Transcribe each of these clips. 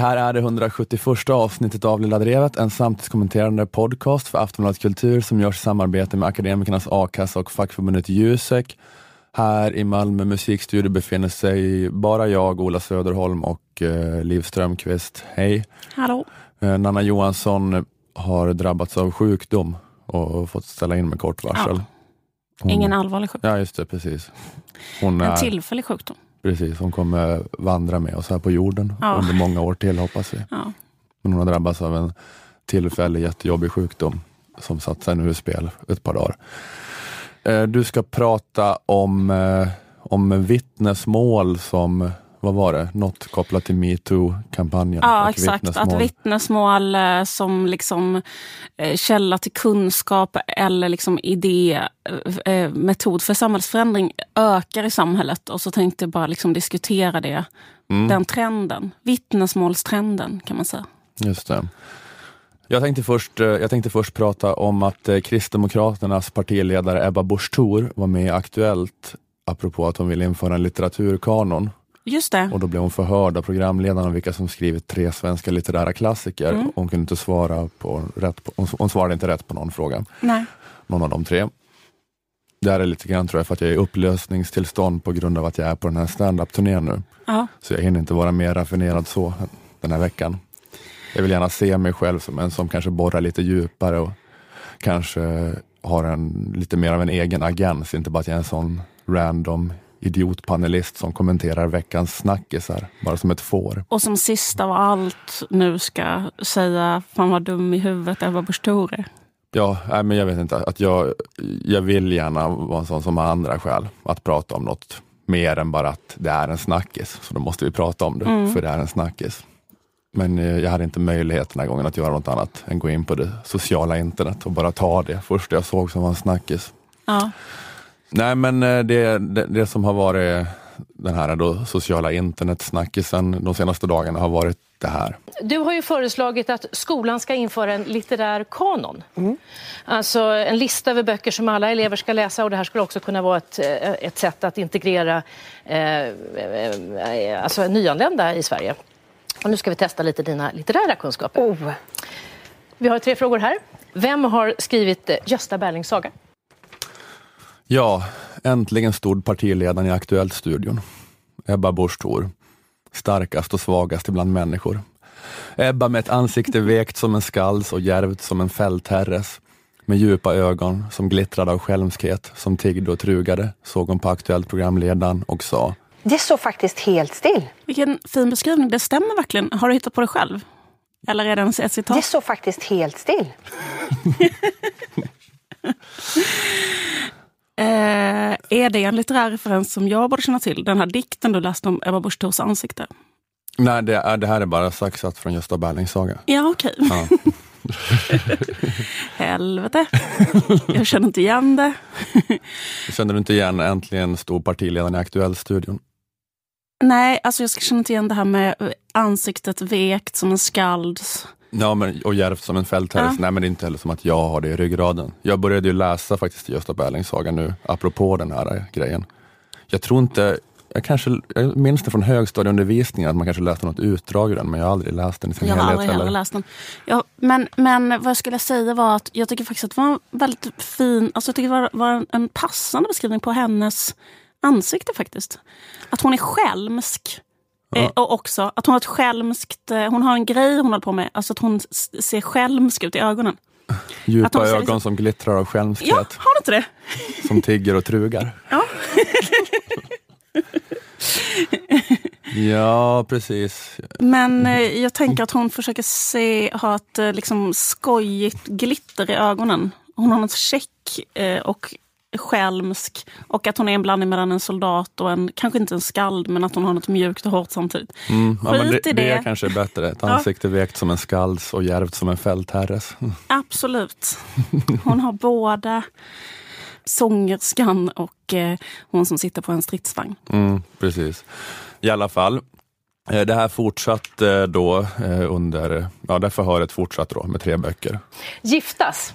Det här är det 171 avsnittet av Lilla Drevet, en samtidskommenterande podcast för Aftonbladet Kultur som görs i samarbete med Akademikernas A-kassa och fackförbundet Jusek. Här i Malmö musikstudio befinner sig bara jag, Ola Söderholm och eh, Liv Strömqvist. Hej! Hallå! Eh, Nanna Johansson har drabbats av sjukdom och fått ställa in med kort varsel. Ja. Hon- Ingen allvarlig sjukdom. Ja, just det, precis. Hon, En är, tillfällig sjukdom. Precis, hon kommer vandra med oss här på jorden Ja. under många år till hoppas vi. Ja. Men hon har drabbats av en tillfällig jättejobbig sjukdom som satt sig nu ur spel ett par dagar. Eh, Du ska prata om, eh, om vittnesmål som, vad var det, något kopplat till metoo-kampanjen? Ja, exakt. vittnesmål. Att vittnesmål eh, som liksom eh, källa till kunskap eller liksom idé, eh, metod för samhällsförändring ökar i samhället. Och så tänkte jag bara liksom diskutera det. Mm. Den trenden. Vittnesmålstrenden kan man säga. Just det. Jag tänkte, först, jag tänkte först prata om att Kristdemokraternas partiledare Ebba Busch Thor var med i Aktuellt apropå att hon ville införa en litteraturkanon. Just det. Och då blev hon förhörd av programledaren om vilka som skrivit tre svenska litterära klassiker. Mm. Hon kunde inte svara på rätt på, hon, svarade inte rätt på någon fråga, Nej. någon av de tre. Det här är lite grann tror jag för att jag är i upplösningstillstånd på grund av att jag är på den här standup-turnén nu. Ja. Så jag hinner inte vara mer raffinerad så den här veckan. Jag vill gärna se mig själv som en som kanske borrar lite djupare och kanske har en, lite mer av en egen agens, inte bara att jag är en sån random idiotpanelist som kommenterar veckans snackisar, bara som ett får. Och som sista av allt nu ska säga, fan vad dum i huvudet Ebba Busch Thor är. Ja, nej, men jag vet inte, att jag, jag vill gärna vara en sån som har andra skäl att prata om något mer än bara att det är en snackis, så då måste vi prata om det, Mm. för det är en snackis. Men eh, jag hade inte möjlighet den här gången att göra något annat än gå in på det sociala internet och bara ta det första jag såg som var en snackis. Ja. Nej men eh, det, det, det som har varit den här då, sociala internetsnackisen de senaste dagarna har varit det här. Du har ju föreslagit att skolan ska införa en litterär kanon. Alltså en lista över böcker som alla elever ska läsa och det här skulle också kunna vara ett, eh, ett sätt att integrera eh, eh, alltså nyanlända i Sverige. Och nu ska vi testa lite dina litterära kunskaper. Oh. Vi har tre frågor här. Vem har skrivit Gösta Berlings saga? Ja, äntligen stod partiledaren i Aktuellt-studion. Ebba Busch Thor. Starkast och svagast ibland människor. Ebba med ett ansikte vekt som en skalds och djärvt som en fältherres. Med djupa ögon som glittrade av skälmskhet, som tiggde och trugade, såg hon på Aktuellt programledaren och sa Det står faktiskt helt still. Vilken fin beskrivning. Det stämmer verkligen. Har du hittat på det själv? Eller är det en- ett Det citat? står faktiskt helt still. är det en litterär referens som jag borde känna till? Den här dikten du läste om Ebba Busch Thors ansikte? Nej, det, är, det här är bara saxat från Gösta Berlings saga. Ja, okej. Ja. Helvete. Jag känner inte igen det. Känner du inte igen äntligen stod partiledaren i Aktuellt-studion? Nej, alltså jag ska känna inte igen det här med ansiktet vekt som en skalds. Ja, men, och djärvt som en fältherres. Ja. Nej, men det är inte heller som att jag har det i ryggraden. Jag började ju läsa faktiskt Gösta Berlings saga nu, apropå den här eh, grejen. Jag tror inte, jag, kanske, jag minns det från högstadieundervisningen, att man kanske läste något utdrag ur den, men jag har aldrig läst den i sin Jag har helhet aldrig heller läst den. Ja, men, men vad jag skulle säga var att jag tycker faktiskt att det var en väldigt fin, alltså jag tycker det var, var en, en passande beskrivning på hennes ansikte faktiskt. Att hon är skälmsk. Ja. Eh, och också att hon har ett skälmskt, eh, hon har en grej hon håller på med, alltså att hon ser skälmsk ut i ögonen. Djupa ögon liksom- som glittrar av Ja, skälmskhet, har du inte det? som tigger och trugar. Ja. Ja, precis. Men eh, jag tänker att hon försöker se, ha ett liksom, skojigt glitter i ögonen. Hon har något check eh, och skälmsk. Och att hon är en blandning mellan en soldat och en, kanske inte en skald, men att hon har något mjukt och hårt samtidigt. Mm, ja, men Skit det, i det det. kanske är bättre. Ett Ja. ansikte vekt som en skalds och djärvt som en fältherres. Absolut. Hon har båda sångerskan och eh, hon som sitter på en stridsvagn. Mm, precis. I alla fall, eh, det här fortsatte då eh, under, ja det förhöret fortsatte då med tre böcker. Giftas.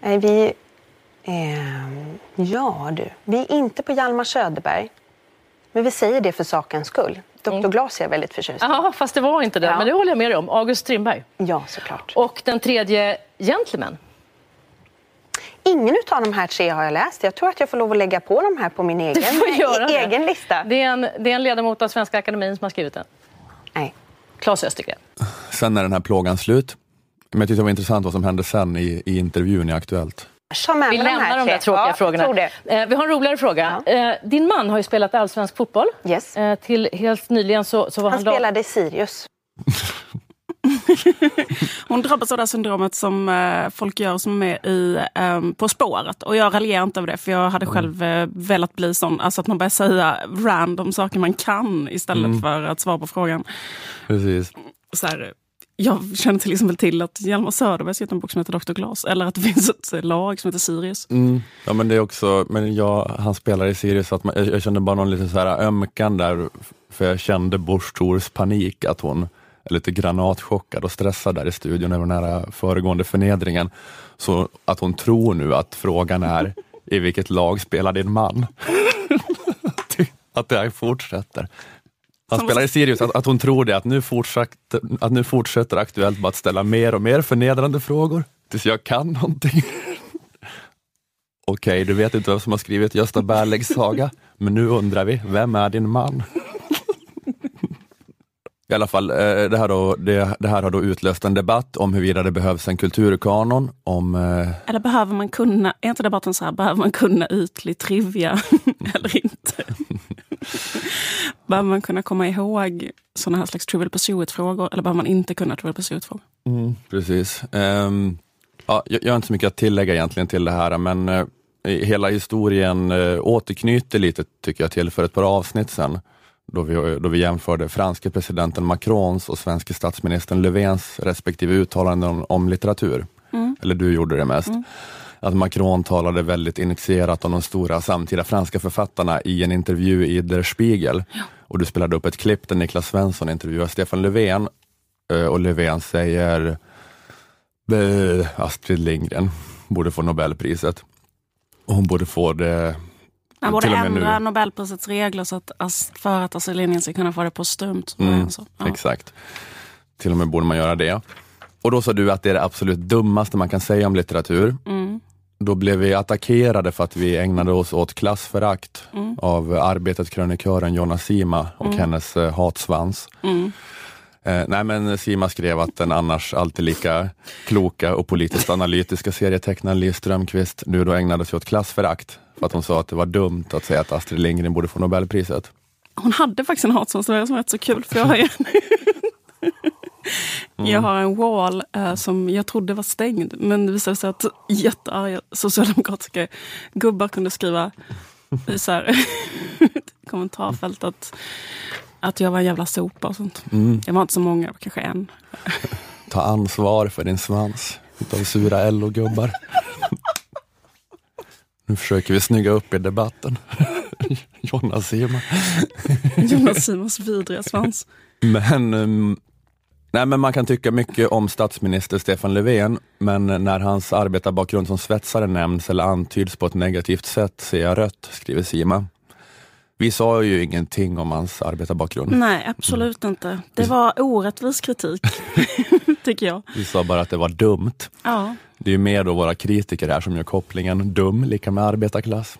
Nej, vi... ehm, ja, du. Vi är inte på Hjalmar Söderberg. Men vi säger det för sakens skull. Dr. Glas är jag väldigt förtjust i. Ja, fast det var inte det. Ja. Men det håller jag med dig om. August Strindberg. Ja, såklart. Och den tredje, Gentleman. Ingen av de här tre har jag läst. Jag tror att jag får lov att lägga på de här på min egen, får göra det. egen lista. Det är, en, det är en ledamot av Svenska Akademin som har skrivit den. Nej. Claes Östergren. Sen är den här plågan slut. Men jag tyckte det var intressant vad som hände sen i, i intervjun i Aktuellt. Vi lämnar de där tråkiga ja, frågorna. Eh, vi har en roligare fråga. Eh, din man har ju spelat allsvensk fotboll. Yes. Eh, till helt nyligen så, så var han, Han spelade i Sirius. Hon drabbas av det här syndromet som eh, folk gör som är med i eh, På spåret. Och jag raljerar inte över det, för jag hade själv eh, velat bli sån. Alltså att man börjar säga random saker man kan istället för att svara på frågan. Precis. Så här, jag känner till exempel till att Hjalmar Söderberg skrivit en bok som heter Dr. Glas. Eller att det finns ett lag som heter Sirius. Mm. Ja men det är också, men jag, han spelar i Sirius, så att man, jag, jag kände bara någon lite så här ömkan där, för jag kände Busch Thors panik, att hon är lite granatchockad och stressad där i studion över den här föregående förnedringen. Så att hon tror nu att frågan är, i vilket lag spelar din man? att det här fortsätter. Han spelar i Sirius, att, att hon tror det, att nu, fortsätter, att nu fortsätter Aktuellt bara att ställa mer och mer förnedrande frågor tills jag kan någonting. Okej, du vet inte vem som har skrivit Gösta Berlings saga, men nu undrar vi, vem är din man? I alla fall, eh, det här, då, det, det här har då utlöst en debatt om huruvida det behövs en kulturkanon, om eh, Eller behöver man kunna, är inte debatten så här, behöver man kunna ytlig trivia eller inte? behöver man kunna komma ihåg sådana här slags Trivial Pursuit-frågor eller behöver man inte kunna Trivial Pursuit-frågor? Precis. Ehm, ja, jag, har inte så mycket att tillägga egentligen till det här, men eh, hela historien eh, återknyter lite, tycker jag, till för ett par avsnitt sedan, då vi, då vi jämförde franske presidenten Macrons och svenske statsministern Löfvens respektive uttalanden om, om litteratur. Eller du gjorde det mest. Att Macron talade väldigt initierat om de stora samtida franska författarna i en intervju i Der Spiegel. Och du spelade upp ett klipp där Niklas Svensson intervjuar Stefan Löfven eh, och Löfven säger "Bäh, Astrid Lindgren borde få Nobelpriset. Och hon borde få det Man borde ändra nu. Nobelprisets regler så att, för att Astrid Lindgren ska kunna få det postumt. Mm, Alltså, ja. Exakt. Till och med borde man göra det. Och då sa du att det är det absolut dummaste man kan säga om litteratur. Mm. Då blev vi attackerade för att vi ägnade oss åt klassförakt Mm. av Arbetet-krönikören Jonna Sima och hennes eh, hatsvans. Mm. Eh, nej men Sima skrev att den annars alltid lika kloka och politiskt analytiska serietecknaren Liv Strömquist nu då ägnade sig åt klassförakt för att hon sa att det var dumt att säga att Astrid Lindgren borde få Nobelpriset. Hon hade faktiskt en hatsonsdag som var rätt så kul. För jag, har en jag har en wall eh, som jag trodde var stängd. Men det visade sig att jättearga socialdemokratiska gubbar kunde skriva i så här, kommentarfält att, att jag var en jävla sopa och sånt. Jag var inte så många, kanske en. Ta ansvar för din svans utav sura LO-gubbar. Nu försöker vi snygga upp i debatten. Jonna Sima. Jonas Simons vidriga svans. Men, ehm, nej, men man kan tycka mycket om statsminister Stefan Löfven, men när hans arbetarbakgrund som svetsare nämns eller antyds på ett negativt sätt ser jag rött, skriver Sima. Vi sa ju ingenting om hans arbetarbakgrund. Nej, absolut inte. Det var orättvis kritik, tycker jag. Vi sa bara att det var dumt. Ja. Det är mer då våra kritiker här som gör kopplingen dum lika med arbetarklass.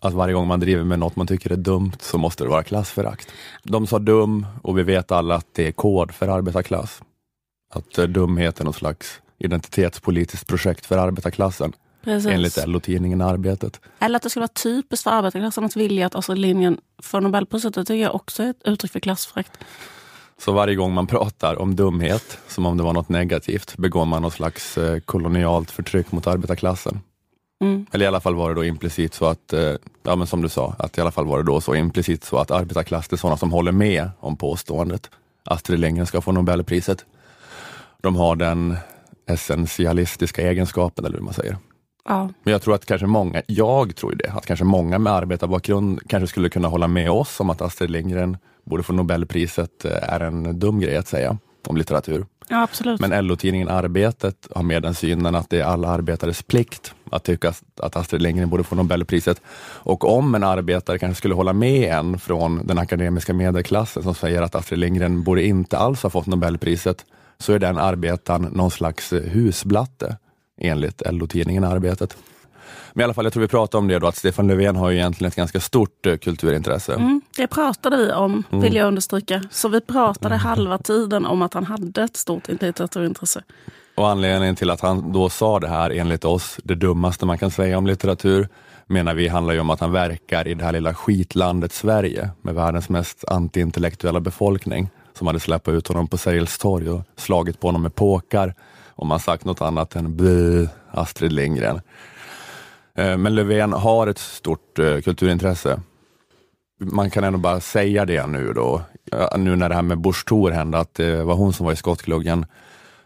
Att varje gång man driver med något man tycker är dumt så måste det vara klassförakt. De sa dum och vi vet alla att det är kod för arbetarklass. Att eh, dumhet är något slags identitetspolitiskt projekt för arbetarklassen Precis. enligt LO-tidningen Arbetet. Eller att det skulle vara typiskt för arbetarklassen att vilja att Astrid Lindgren får Nobelpriset. Det tycker jag också är ett uttryck för klassförakt. Så varje gång man pratar om dumhet, som om det var något negativt, begår man något slags eh, kolonialt förtryck mot arbetarklassen. Mm. Eller i alla fall var det då implicit så att, eh, ja men som du sa, att i alla fall var det då så implicit så att arbetarklass är sådana som håller med om påståendet. Astrid Lindgren ska få Nobelpriset. De har den essentialistiska egenskapen, eller hur man säger. Ja. Men jag tror att kanske många, jag tror det, att kanske många med arbetarbakgrund kanske skulle kunna hålla med oss om att Astrid Lindgren borde få Nobelpriset eh, är en dum grej att säga om litteratur ja, absolut. Men LO-tidningen Arbetet har med den synen att det är alla arbetares plikt att tycka att Astrid Lindgren borde få Nobelpriset. Och om en arbetare kanske skulle hålla med en från den akademiska medelklassen som säger att Astrid Lindgren borde inte alls ha fått Nobelpriset, så är den arbetaren någon slags husblatte enligt LO-tidningen Arbetet. Men i alla fall, jag tror vi pratade om det då, att Stefan Löfven har ju egentligen ett ganska stort eh, kulturintresse. Mm, det pratade vi om, vill jag understryka. Så vi pratade halva tiden om att han hade ett stort litteraturintresse. Och anledningen till att han då sa det här, enligt oss, det dummaste man kan säga om litteratur, menar vi handlar ju om att han verkar i det här lilla skitlandet Sverige med världens mest antiintellektuella befolkning som hade släppt ut honom på Sergels torg och slagit på honom med påkar om man sagt något annat än bö, Astrid Lindgren. Eh, men Löfven har ett stort eh, kulturintresse. Man kan ändå bara säga det nu då, nu när det här med Busch Thor hände, att det var hon som var i skottgluggen,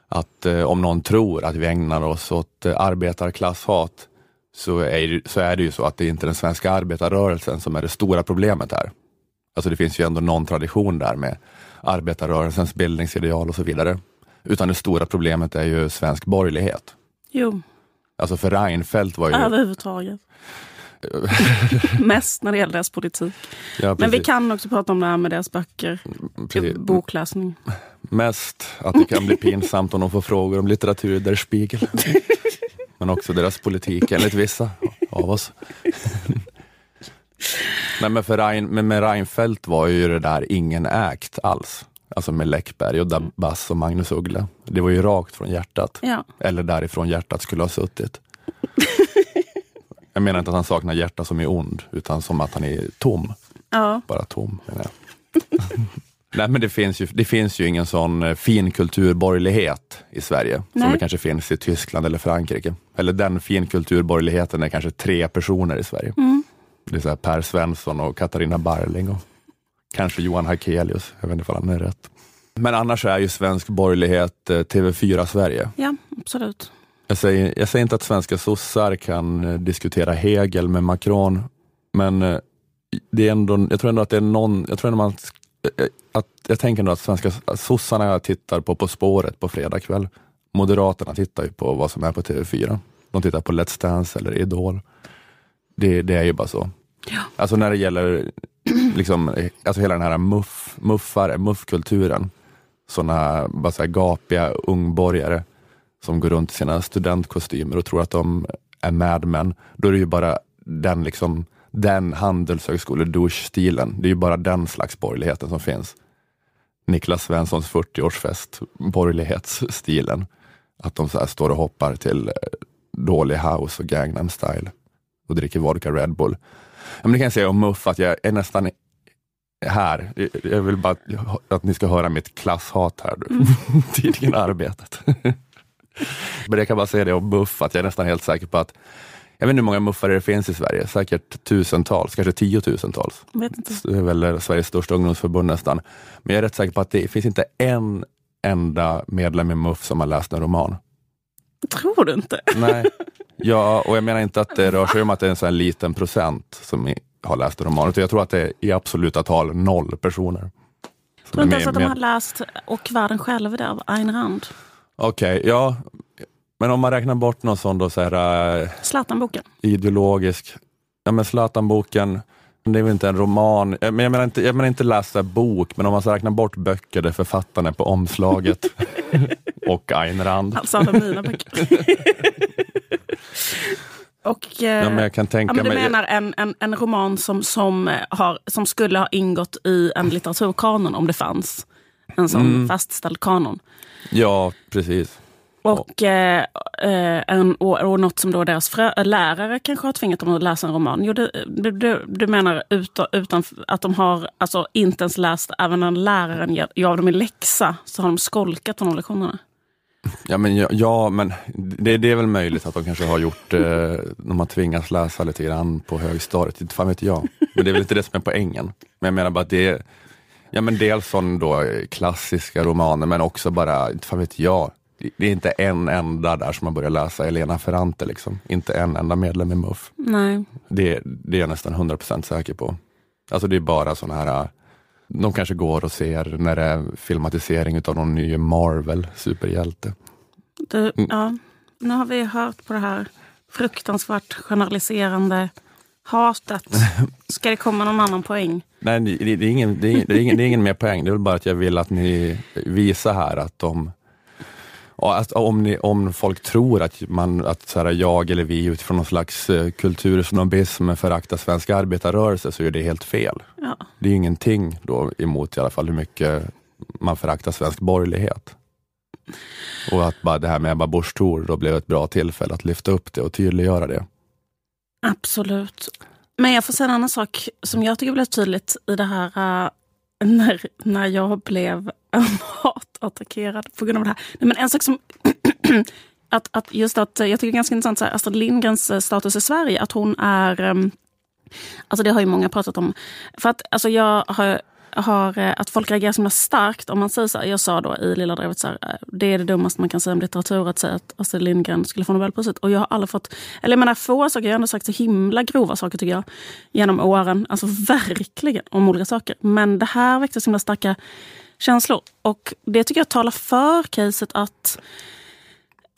att eh, om någon tror att vi ägnar oss åt arbetarklasshat, så är, det- så är det ju så att det är inte den svenska arbetarrörelsen som är det stora problemet här. Alltså det finns ju ändå någon tradition där med arbetarrörelsens bildningsideal och så vidare. Utan det stora problemet är ju svensk borgerlighet. Jo, Alltså för Reinfeldt var ju... överhuvudtaget. Mest när det gäller deras politik. Ja, Men vi kan också prata om det här med deras böcker. Precis. Bokläsning. Mest att det kan bli pinsamt om de får frågor om litteratur i Der Spiegel. Men också deras politik enligt vissa av oss. Nej, men, för Rein, men med Reinfeldt var ju det där ingen ägt alls. Alltså med Läckberg och Dabas och Magnus Uggla. Det var ju rakt från hjärtat. Ja. Eller därifrån hjärtat skulle ha suttit. Jag menar inte att han saknar hjärta som är ond, utan som att han är tom. Ja. Bara tom, menar jag. Nej, men det finns, ju, det finns ju ingen sån eh, finkulturborgerlighet i Sverige, som Nej. det kanske finns i Tyskland eller Frankrike. Eller den finkulturborgerligheten är kanske tre personer i Sverige. Mm. Det är så Per Svensson och Katarina Barling och kanske Johan Hakelius, jag vet inte om han är rätt. Men annars är ju svensk borgerlighet eh, TV4 Sverige. ja, absolut. Jag säger, jag säger inte att svenska sossar kan eh, diskutera Hegel med Macron, men eh, det är ändå, jag tror ändå att det är någon, jag tror ändå man, att, jag tänker ändå att svenska att sossarna tittar på På spåret på fredag kväll. Moderaterna tittar ju på vad som är på TV4. De tittar på Let's Dance eller Idol. Det, det är ju bara så. Ja. Alltså när det gäller liksom, alltså hela den här muff, muffar, muffkulturen. Sådana bara så här gapiga ungborgare som går runt i sina studentkostymer och tror att de är madmen. Då är det ju bara den, liksom, den handelshögskole-douche-stilen. Det är ju bara den slags borgerligheten som finns. Niklas Svenssons 40-årsfest, borgerlighetsstilen. Att de så här står och hoppar till eh, dålig house och Gangnam style och dricker vodka Red Bull. Men det kan jag säga om Muff, att jag är nästan här. Jag vill bara att ni ska höra mitt klasshat här. Mm. Tidningen Arbetet. Men jag kan bara säga det om Muff, att jag är nästan helt säker på att jag vet inte hur många muffare det finns i Sverige, säkert tusentals, kanske tiotusentals. Jag vet inte. Det är väl Sveriges största ungdomsförbund nästan. Men jag är rätt säker på att det finns inte en enda medlem i MUF som har läst en roman. Tror du inte? Nej. Ja, och jag menar inte att det rör sig om att det är en sån liten procent som har läst en roman, utan jag tror att det är i absoluta tal noll personer. som Tror inte ens att de har läst Och världen själv är det av Ayn Rand. Okej, ja. Men om man räknar bort någon sån då, så här, äh, Zlatan-boken. ideologisk, ja men Zlatan-boken, det är väl inte en roman, Eh, men jag menar inte, jag menar inte läsa bok, men om man ska räkna bort böcker där författaren är på omslaget och Ayn Rand. Alltså alla mina böcker. Och, eh, Ja, men jag kan tänka ja, men du mig... menar en, en, en roman som, som, eh, har, som skulle ha ingått i en litteraturkanon om det fanns en sån Mm. fastställd kanon. Ja, precis. Och, eh, eh, en, och, och något som då deras frö, lärare kanske har tvingat dem att läsa en roman. Jo, du, du, du menar utan, utan att de har alltså, inte ens läst, även när läraren gav dem en läxa, så har de skolkat de lektionerna? Ja men, ja, ja, men det, det, är väl möjligt att de kanske har gjort, eh, de har tvingats läsa lite grann på högstadiet, inte fan vet jag. Men det är väl inte det som är poängen. Men jag menar bara att det är, ja men dels sån då klassiska romaner men också bara, inte fan vet jag, det är inte en enda där som har börjat läsa Elena Ferrante. Liksom. Inte en enda medlem i MUF. Nej. Det, det är jag nästan 100% säker på. Alltså det är bara sådana här, de kanske går och ser när det är filmatisering av någon ny Marvel superhjälte. Du, mm. ja, nu har vi hört på det här fruktansvärt generaliserande hatet. Ska det komma någon annan poäng? Nej, det, det, är ingen, det, är, det, är ingen, det är ingen mer poäng. Det är väl bara att jag vill att ni visar här att de att om, ni, om folk tror att, man, att så här, jag eller vi utifrån någon slags eh, kultursnobism föraktar svensk arbetarrörelse så är det helt fel. Ja. Det är ingenting då emot i alla fall hur mycket man föraktar svensk borgerlighet. Och att bara det här med Ebba Busch Thor då blev ett bra tillfälle att lyfta upp det och tydliggöra det. Absolut. Men jag får säga en annan sak som jag tycker blev tydligt i det här uh, när, när jag blev hatattackerad på grund av det här. Nej, men en sak som... att, att just att, jag tycker det är ganska intressant, så här, Astrid Lindgrens eh, status i Sverige, att hon är... Um, alltså det har ju många pratat om. För att alltså jag har har, eh, att folk reagerar så himla starkt om man säger så här, Jag sa då i Lilla Drevet så här, eh, det är det dummaste man kan säga om litteratur att säga att Astrid Lindgren skulle få Nobelpriset. Och jag har aldrig fått, eller jag menar få saker, jag har ändå sagt så himla grova saker tycker jag. Genom åren, alltså verkligen om olika saker. Men det här väckte så himla starka känslor. Och det tycker jag talar för caset att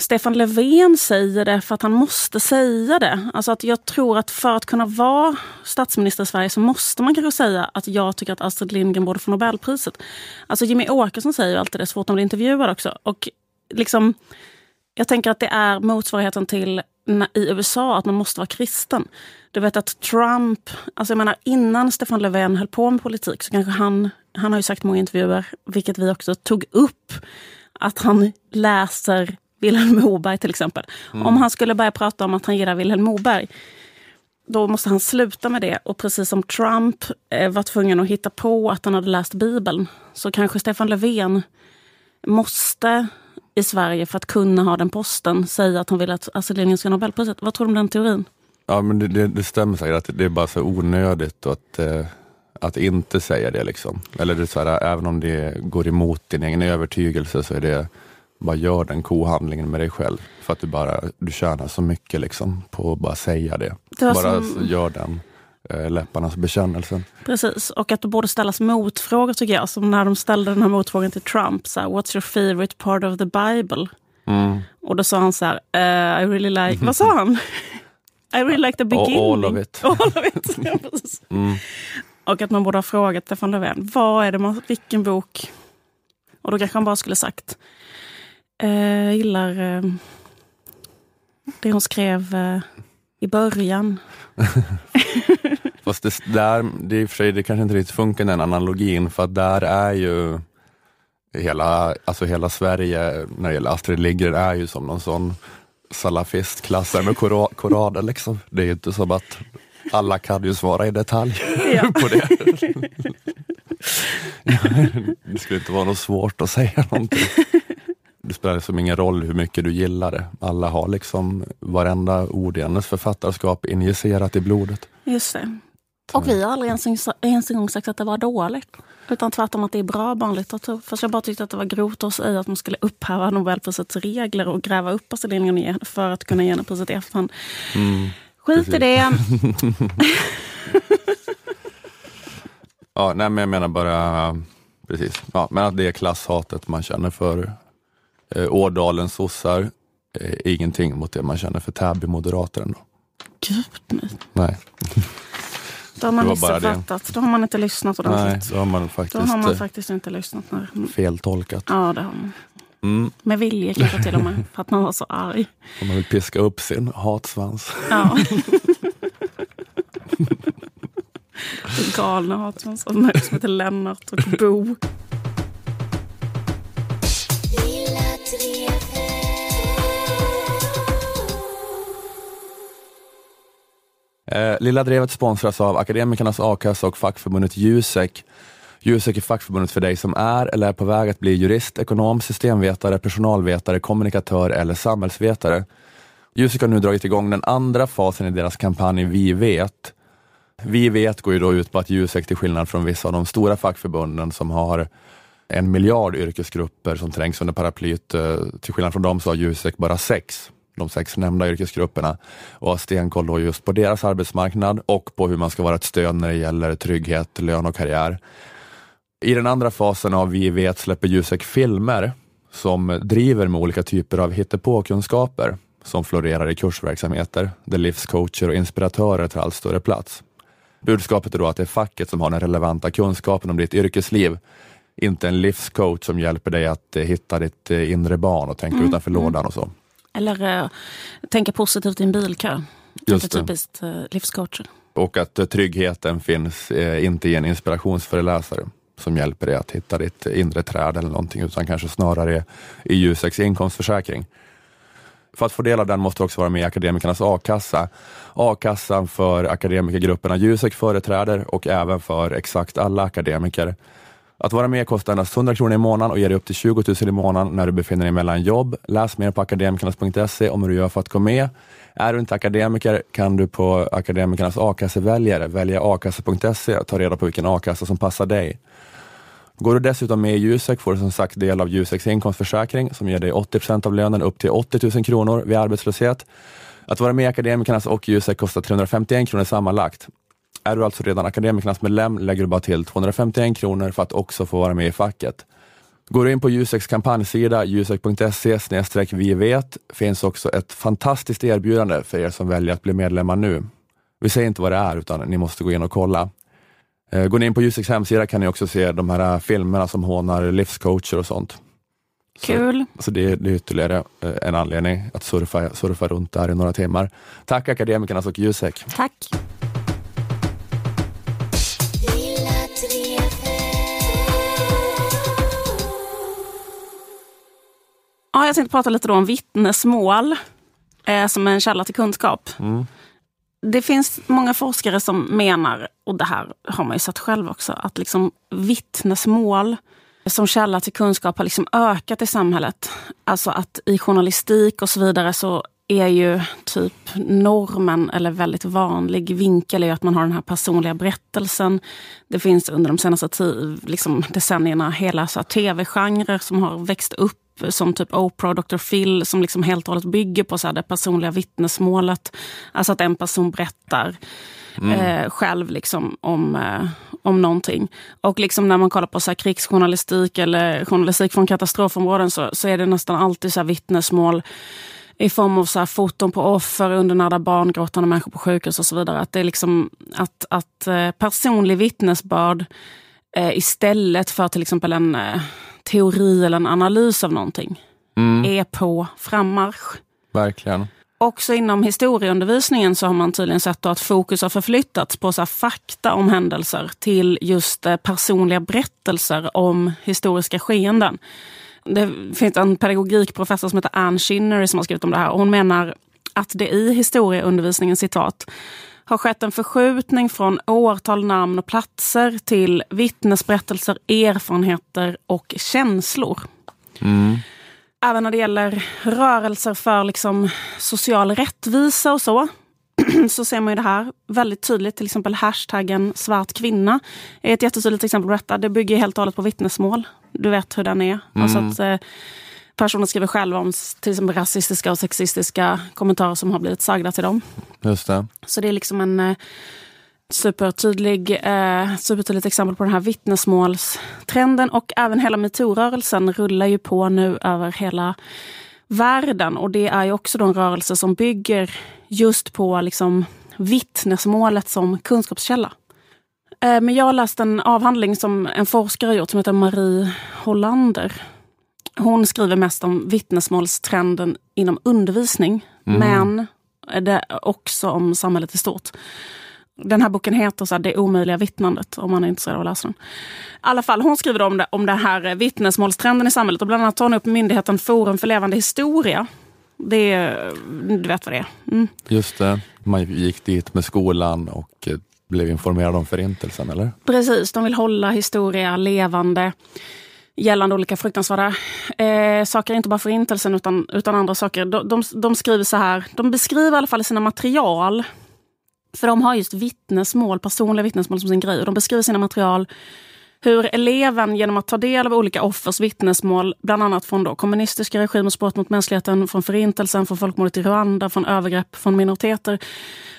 Stefan Löfven säger det för att han måste säga det. Alltså att jag tror att för att kunna vara statsminister i Sverige så måste man kanske säga att jag tycker att Astrid Lindgren borde få Nobelpriset. Alltså Jimmy Åkesson säger alltid det så fort han blir intervjuad också. Och liksom, jag tänker att det är motsvarigheten till i USA att man måste vara kristen. Du vet att Trump, alltså jag menar innan Stefan Löfven höll på med politik så kanske han, han har ju sagt i många intervjuer, vilket vi också tog upp, att han läser Vilhelm Moberg till exempel. Mm. Om han skulle börja prata om att han gillar Vilhelm Moberg, då måste han sluta med det. Och precis som Trump eh, var tvungen att hitta på att han hade läst Bibeln, så kanske Stefan Löfven måste i Sverige för att kunna ha den posten säga att han vill att Astrid Lindgren ska ha Nobelpriset. Vad tror du om den teorin? Ja, men det, det, det stämmer säkert att det är bara så onödigt att, eh, att inte säga det. Liksom. Eller det så här, även om det går emot din egen övertygelse så är det bara gör den kohandlingen med dig själv. För att du bara du tjänar så mycket liksom på att bara säga det. det bara som... gör den eh, läpparnas bekännelsen. Precis, och att det borde ställas motfrågor tycker jag. Som när de ställde den här motfrågan till Trump. Så här, What's your favorite part of the Bible? Mm. Och då sa han så här, uh, I really like, vad sa han? I really like the beginning. All of it. All of it. ja, mm. Och att man borde ha frågat Stefan Löfven, vad är det man, vilken bok? Och då kanske han bara skulle sagt jag gillar eh, det hon skrev eh, i början. Fast det, där, det, i och för sig, det kanske inte riktigt funkar den analogin, för att där är ju hela, alltså hela Sverige när det gäller Astrid Lindgren är ju som någon sån salafistklassare med koraner. Liksom. Det är inte som att alla kan ju svara i detalj ja. på det. det skulle inte vara något svårt att säga någonting det spelar liksom ingen roll hur mycket du gillar det. Alla har liksom varenda ord i hennes författarskap injicerat i blodet. Just det. Och vi har aldrig ens, ens en gång sagt att det var dåligt. Utan tvärtom att det är bra barnlitteratur. Fast jag bara tyckte att det var grovt att säga att man skulle upphäva Nobelprisets regler och gräva upp Astrid för att kunna ge henne priset i efterhand. Mm, Skit i det! ja, nej, men jag menar bara precis. Ja, men att det är klasshatet man känner för eh, Årdalens sossar eh, ingenting mot det man känner för Täby-moderater ändå. Gud nej. Nej. Då har man missuppfattat. Då har man inte lyssnat ordentligt. Nej, då har man faktiskt, har man eh, faktiskt inte lyssnat. När... Feltolkat. Ja, det har man. Mm. Med vilje kanske till och med, för att man var så arg. Om man vill piska upp sin hatsvans. Ja. galna hatsvans som heter Lennart och Bo. Eh, Lilla Drevet sponsras av Akademikernas a-kassa och fackförbundet Jusek. Jusek är fackförbundet för dig som är eller är på väg att bli jurist, ekonom, systemvetare, personalvetare, kommunikatör eller samhällsvetare. Jusek har nu dragit igång den andra fasen i deras kampanj Vi vet. Vi vet går ju då ut på att Jusek, till skillnad från vissa av de stora fackförbunden som har en miljard yrkesgrupper som trängs under paraplyet, eh, till skillnad från dem så har Jusek bara sex de sex nämnda yrkesgrupperna och har stenkoll då just på deras arbetsmarknad och på hur man ska vara ett stöd när det gäller trygghet, lön och karriär. I den andra fasen av Vi vet släpper Jusek filmer som driver med olika typer av hittepåkunskaper som florerar i kursverksamheter där livscoacher och inspiratörer tar allt större plats. Budskapet är då att det är facket som har den relevanta kunskapen om ditt yrkesliv, inte en livscoach som hjälper dig att eh, hitta ditt eh, inre barn och tänka mm. utanför mm. lådan och så. Eller uh, tänka positivt i en bilkö. Just det. typiskt uh, livscoacher. Och att tryggheten finns uh, inte i en inspirationsföreläsare som hjälper dig att hitta ditt inre träd eller någonting, utan kanske snarare i Juseks inkomstförsäkring. För att få del av den måste du också vara med i Akademikernas a-kassa. A-kassan för akademikergrupperna Jusek företräder och även för exakt alla akademiker. Att vara med kostar endast 100 kronor i månaden och ger dig upp till 20 000 i månaden när du befinner dig mellan jobb. Läs mer på akademikernas.se om hur du gör för att gå med. Är du inte akademiker kan du på Akademikernas a-kasseväljare välja akassa.se och ta reda på vilken a-kassa som passar dig. Går du dessutom med i Jusek får du som sagt del av Juseks inkomstförsäkring som ger dig 80 av lönen upp till 80 000 kronor vid arbetslöshet. Att vara med i Akademikernas och Jusek kostar 351 kronor sammanlagt. Är du alltså redan Akademikernas medlem lägger du bara till 251 kronor för att också få vara med i facket. Går du in på Juseks kampanjsida, jusek.se vi vet, finns också ett fantastiskt erbjudande för er som väljer att bli medlemmar nu. Vi säger inte vad det är, utan ni måste gå in och kolla. Eh, går ni in på Juseks hemsida kan ni också se de här filmerna som hånar livscoacher och sånt. Kul. Så, så det, det, är ytterligare eh, en anledning att surfa, surfa runt där i några timmar. Tack Akademikernas och Jusek. Tack. Jag tänkte prata lite om vittnesmål eh, som en källa till kunskap. Mm. Det finns många forskare som menar, och det här har man ju sett själv också, att liksom vittnesmål som källa till kunskap har liksom ökat i samhället. Alltså att i journalistik och så vidare så är ju typ normen, eller väldigt vanlig vinkel, är att man har den här personliga berättelsen. Det finns under de senaste liksom, decennierna hela tv-genrer som har växt upp som typ Oprah och Dr. Phil som liksom helt och hållet bygger på så här, det personliga vittnesmålet. Alltså att en person berättar mm. eh, själv liksom om, eh, om någonting. Och liksom när man kollar på så här, krigsjournalistik eller journalistik från katastrofområden så, så är det nästan alltid så här, vittnesmål i form av så här foton på offer, undernärda barn, gråtande människor på sjukhus och så vidare. Att det är liksom att, att eh, personlig vittnesbörd eh, istället för till exempel en eh, teori eller en analys av någonting mm. är på frammarsch. Verkligen. Också inom historieundervisningen så har man tydligen sett att fokus har förflyttats på så fakta om händelser till just eh, personliga berättelser om historiska skeenden. Det finns en pedagogikprofessor som heter Ann Shinnery som har skrivit om det här. Och hon menar att det i historieundervisningen, citat, har skett en förskjutning från årtal, namn och platser till vittnesberättelser, erfarenheter och känslor. Mm. Även när det gäller rörelser för liksom social rättvisa och så, så ser man ju det här väldigt tydligt. Till exempel hashtaggen svart kvinna är ett jättetydligt exempel på detta. Det bygger helt och hållet på vittnesmål. Du vet hur den är. Mm. Alltså att, eh, personer skriver själva om till exempel rasistiska och sexistiska kommentarer som har blivit sagda till dem. Just det. Så det är liksom en eh, supertydlig, eh, supertydligt exempel på den här vittnesmålstrenden. Och även hela metoo-rörelsen rullar ju på nu över hela världen. Och det är ju också en rörelse som bygger just på liksom vittnesmålet som kunskapskälla. Eh, men jag har läst en avhandling som en forskare har gjort som heter Marie Hollander hon skriver mest om vittnesmålstrenden inom undervisning, mm. men det också om samhället i stort. Den här boken heter så här, Det omöjliga vittnandet, om man är intresserad av att läsa den. I alla fall, hon skriver om det, om det här vittnesmålstrenden i samhället och bland annat tar hon upp myndigheten Forum för levande historia Det är, du vet vad det är. Mm. Just det, man gick dit med skolan och eh, blev informerad om förintelsen, eller? Precis, de vill hålla historia levande gällande olika fruktansvärda eh, saker, inte bara förintelsen utan, utan andra saker. De, de, de, skriver så här, de beskriver i alla fall i sina material, för de har just vittnesmål, personliga vittnesmål som sin grej. De beskriver sina material hur eleven genom att ta del av olika offers vittnesmål, bland annat från då kommunistiska regimers brott mot mänskligheten, från förintelsen, från folkmordet i Rwanda, från övergrepp från minoriteter.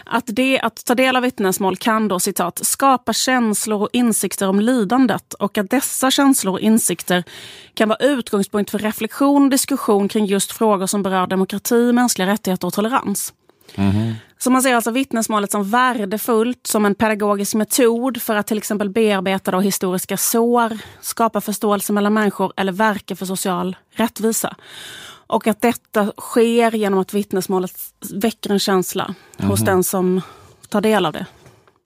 Att, det, att ta del av vittnesmål kan då citat, skapa känslor och insikter om lidandet och att dessa känslor och insikter kan vara utgångspunkt för reflektion och diskussion kring just frågor som berör demokrati, mänskliga rättigheter och tolerans. Mm. Så man ser alltså vittnesmålet som värdefullt som en pedagogisk metod för att till exempel bearbeta då historiska sår, skapa förståelse mellan människor eller verka för social rättvisa. Och att detta sker genom att vittnesmålet väcker en känsla mm. hos mhm. den som tar del av det.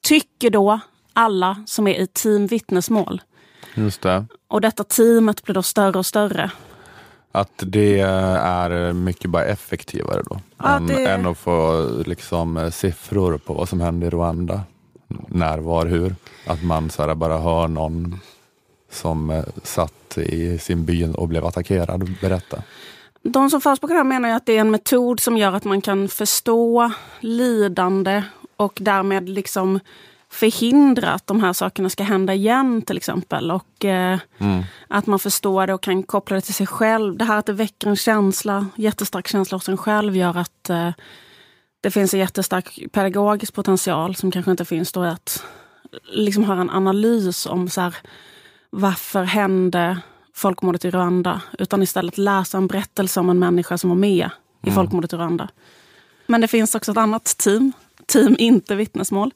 Tycker då alla som är i team vittnesmål. Just det. Och detta teamet blir då större och större. Att det är mycket bara effektivare då? Ja, än, det... än, att få liksom, siffror på vad som hände i Rwanda. När, var, hur. Att man så här, bara hör någon som eh, satt i sin by och blev attackerad berätta. De som förespråkar det här menar att det är en metod som gör att man kan förstå lidande och därmed liksom förhindra att de här sakerna ska hända igen till exempel. Och eh, mm. Att man förstår det och kan koppla det till sig själv. Det här att det väcker en känsla, jättestark känsla hos en själv gör att eh, det finns en jättestark pedagogisk potential som kanske inte finns då att liksom höra en analys om så här, varför hände folkmordet i Rwanda? Utan istället läsa en berättelse om en människa som var med i mm. folkmordet i Rwanda. Men det finns också ett annat team, Team Inte Vittnesmål,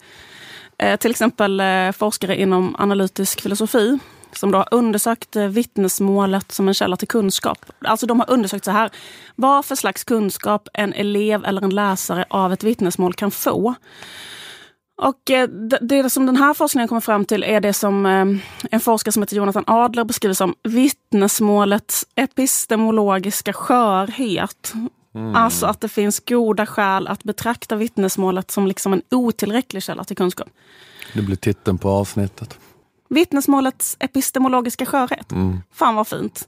Eh, till exempel eh, forskare inom analytisk filosofi som då har undersökt eh, vittnesmålet som en källa till kunskap. Alltså de har undersökt så här, vad för slags kunskap en elev eller en läsare av ett vittnesmål kan få. Och det som den här forskningen kommer fram till är det som en forskare som heter Jonathan Adler beskriver som vittnesmålets epistemologiska skörhet. Mm. Alltså att det finns goda skäl att betrakta vittnesmålet som liksom en otillräcklig källa till kunskap. Det blir titeln på avsnittet. Vittnesmålets epistemologiska skörhet. Mm. Fan vad fint.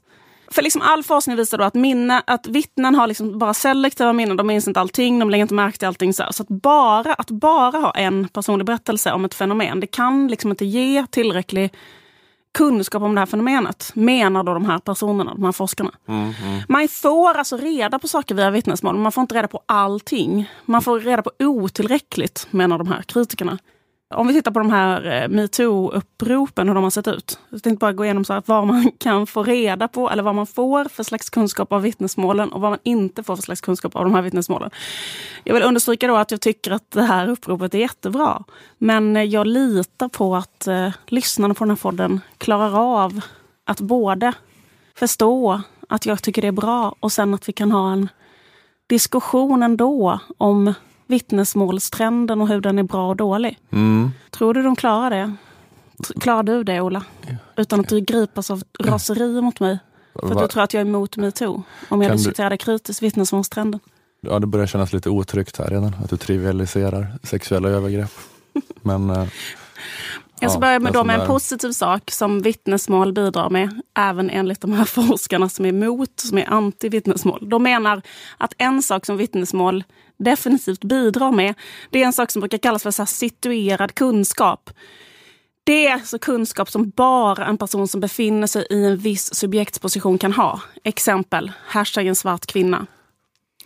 För liksom all forskning visar då att, minne, att vittnen har liksom bara selektiva minnen, de minns inte allting, de lägger inte märke till allting. Så, så att, bara, att bara ha en personlig berättelse om ett fenomen, det kan liksom inte ge tillräcklig kunskap om det här fenomenet, menar då de här personerna, de här forskarna. Mm, mm. Man får alltså reda på saker via vittnesmål, men man får inte reda på allting. Man får reda på otillräckligt, menar de här kritikerna. Om vi tittar på de här eh, metoo-uppropen, hur de har sett ut. Jag tänkte bara gå igenom så här, vad man kan få reda på, eller vad man får för slags kunskap av vittnesmålen och vad man inte får för slags kunskap av de här vittnesmålen. Jag vill understryka då att jag tycker att det här uppropet är jättebra. Men eh, jag litar på att eh, lyssnarna på den här podden klarar av att både förstå att jag tycker det är bra och sen att vi kan ha en diskussion ändå om vittnesmålstrenden och hur den är bra och dålig. Mm. Tror du de klarar det? Klarar du det, Ola? Utan att du gripas av raseri mot mig? För att du tror att jag är emot metoo? Om jag kan diskuterar du... kritiskt vittnesmålstrenden. Ja, det börjar kännas lite otryggt här redan, att du trivialiserar sexuella övergrepp. Men eh, jag ska börja med, då med en positiv sak som vittnesmål bidrar med, även enligt de här forskarna som är emot, som är anti-vittnesmål. De menar att en sak som vittnesmål definitivt bidrar med, det är en sak som brukar kallas för så situerad kunskap. Det är alltså kunskap som bara en person som befinner sig i en viss subjektsposition kan ha. Exempel, hashtaggen svart kvinna.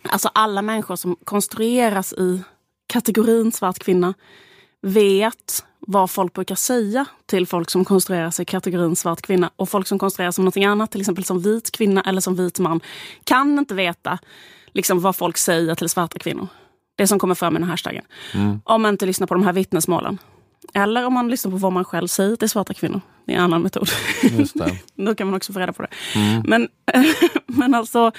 Alltså alla människor som konstrueras i kategorin svart kvinna vet vad folk brukar säga till folk som konstruerar sig kategorin svart kvinna. Och folk som konstruerar sig som någonting annat, till exempel som vit kvinna eller som vit man, kan inte veta liksom, vad folk säger till svarta kvinnor. Det som kommer fram i den här hashtaggen. Mm. Om man inte lyssnar på de här vittnesmålen. Eller om man lyssnar på vad man själv säger till svarta kvinnor. Det är en annan metod. Då kan man också få reda på det. Mm. Men, men alltså,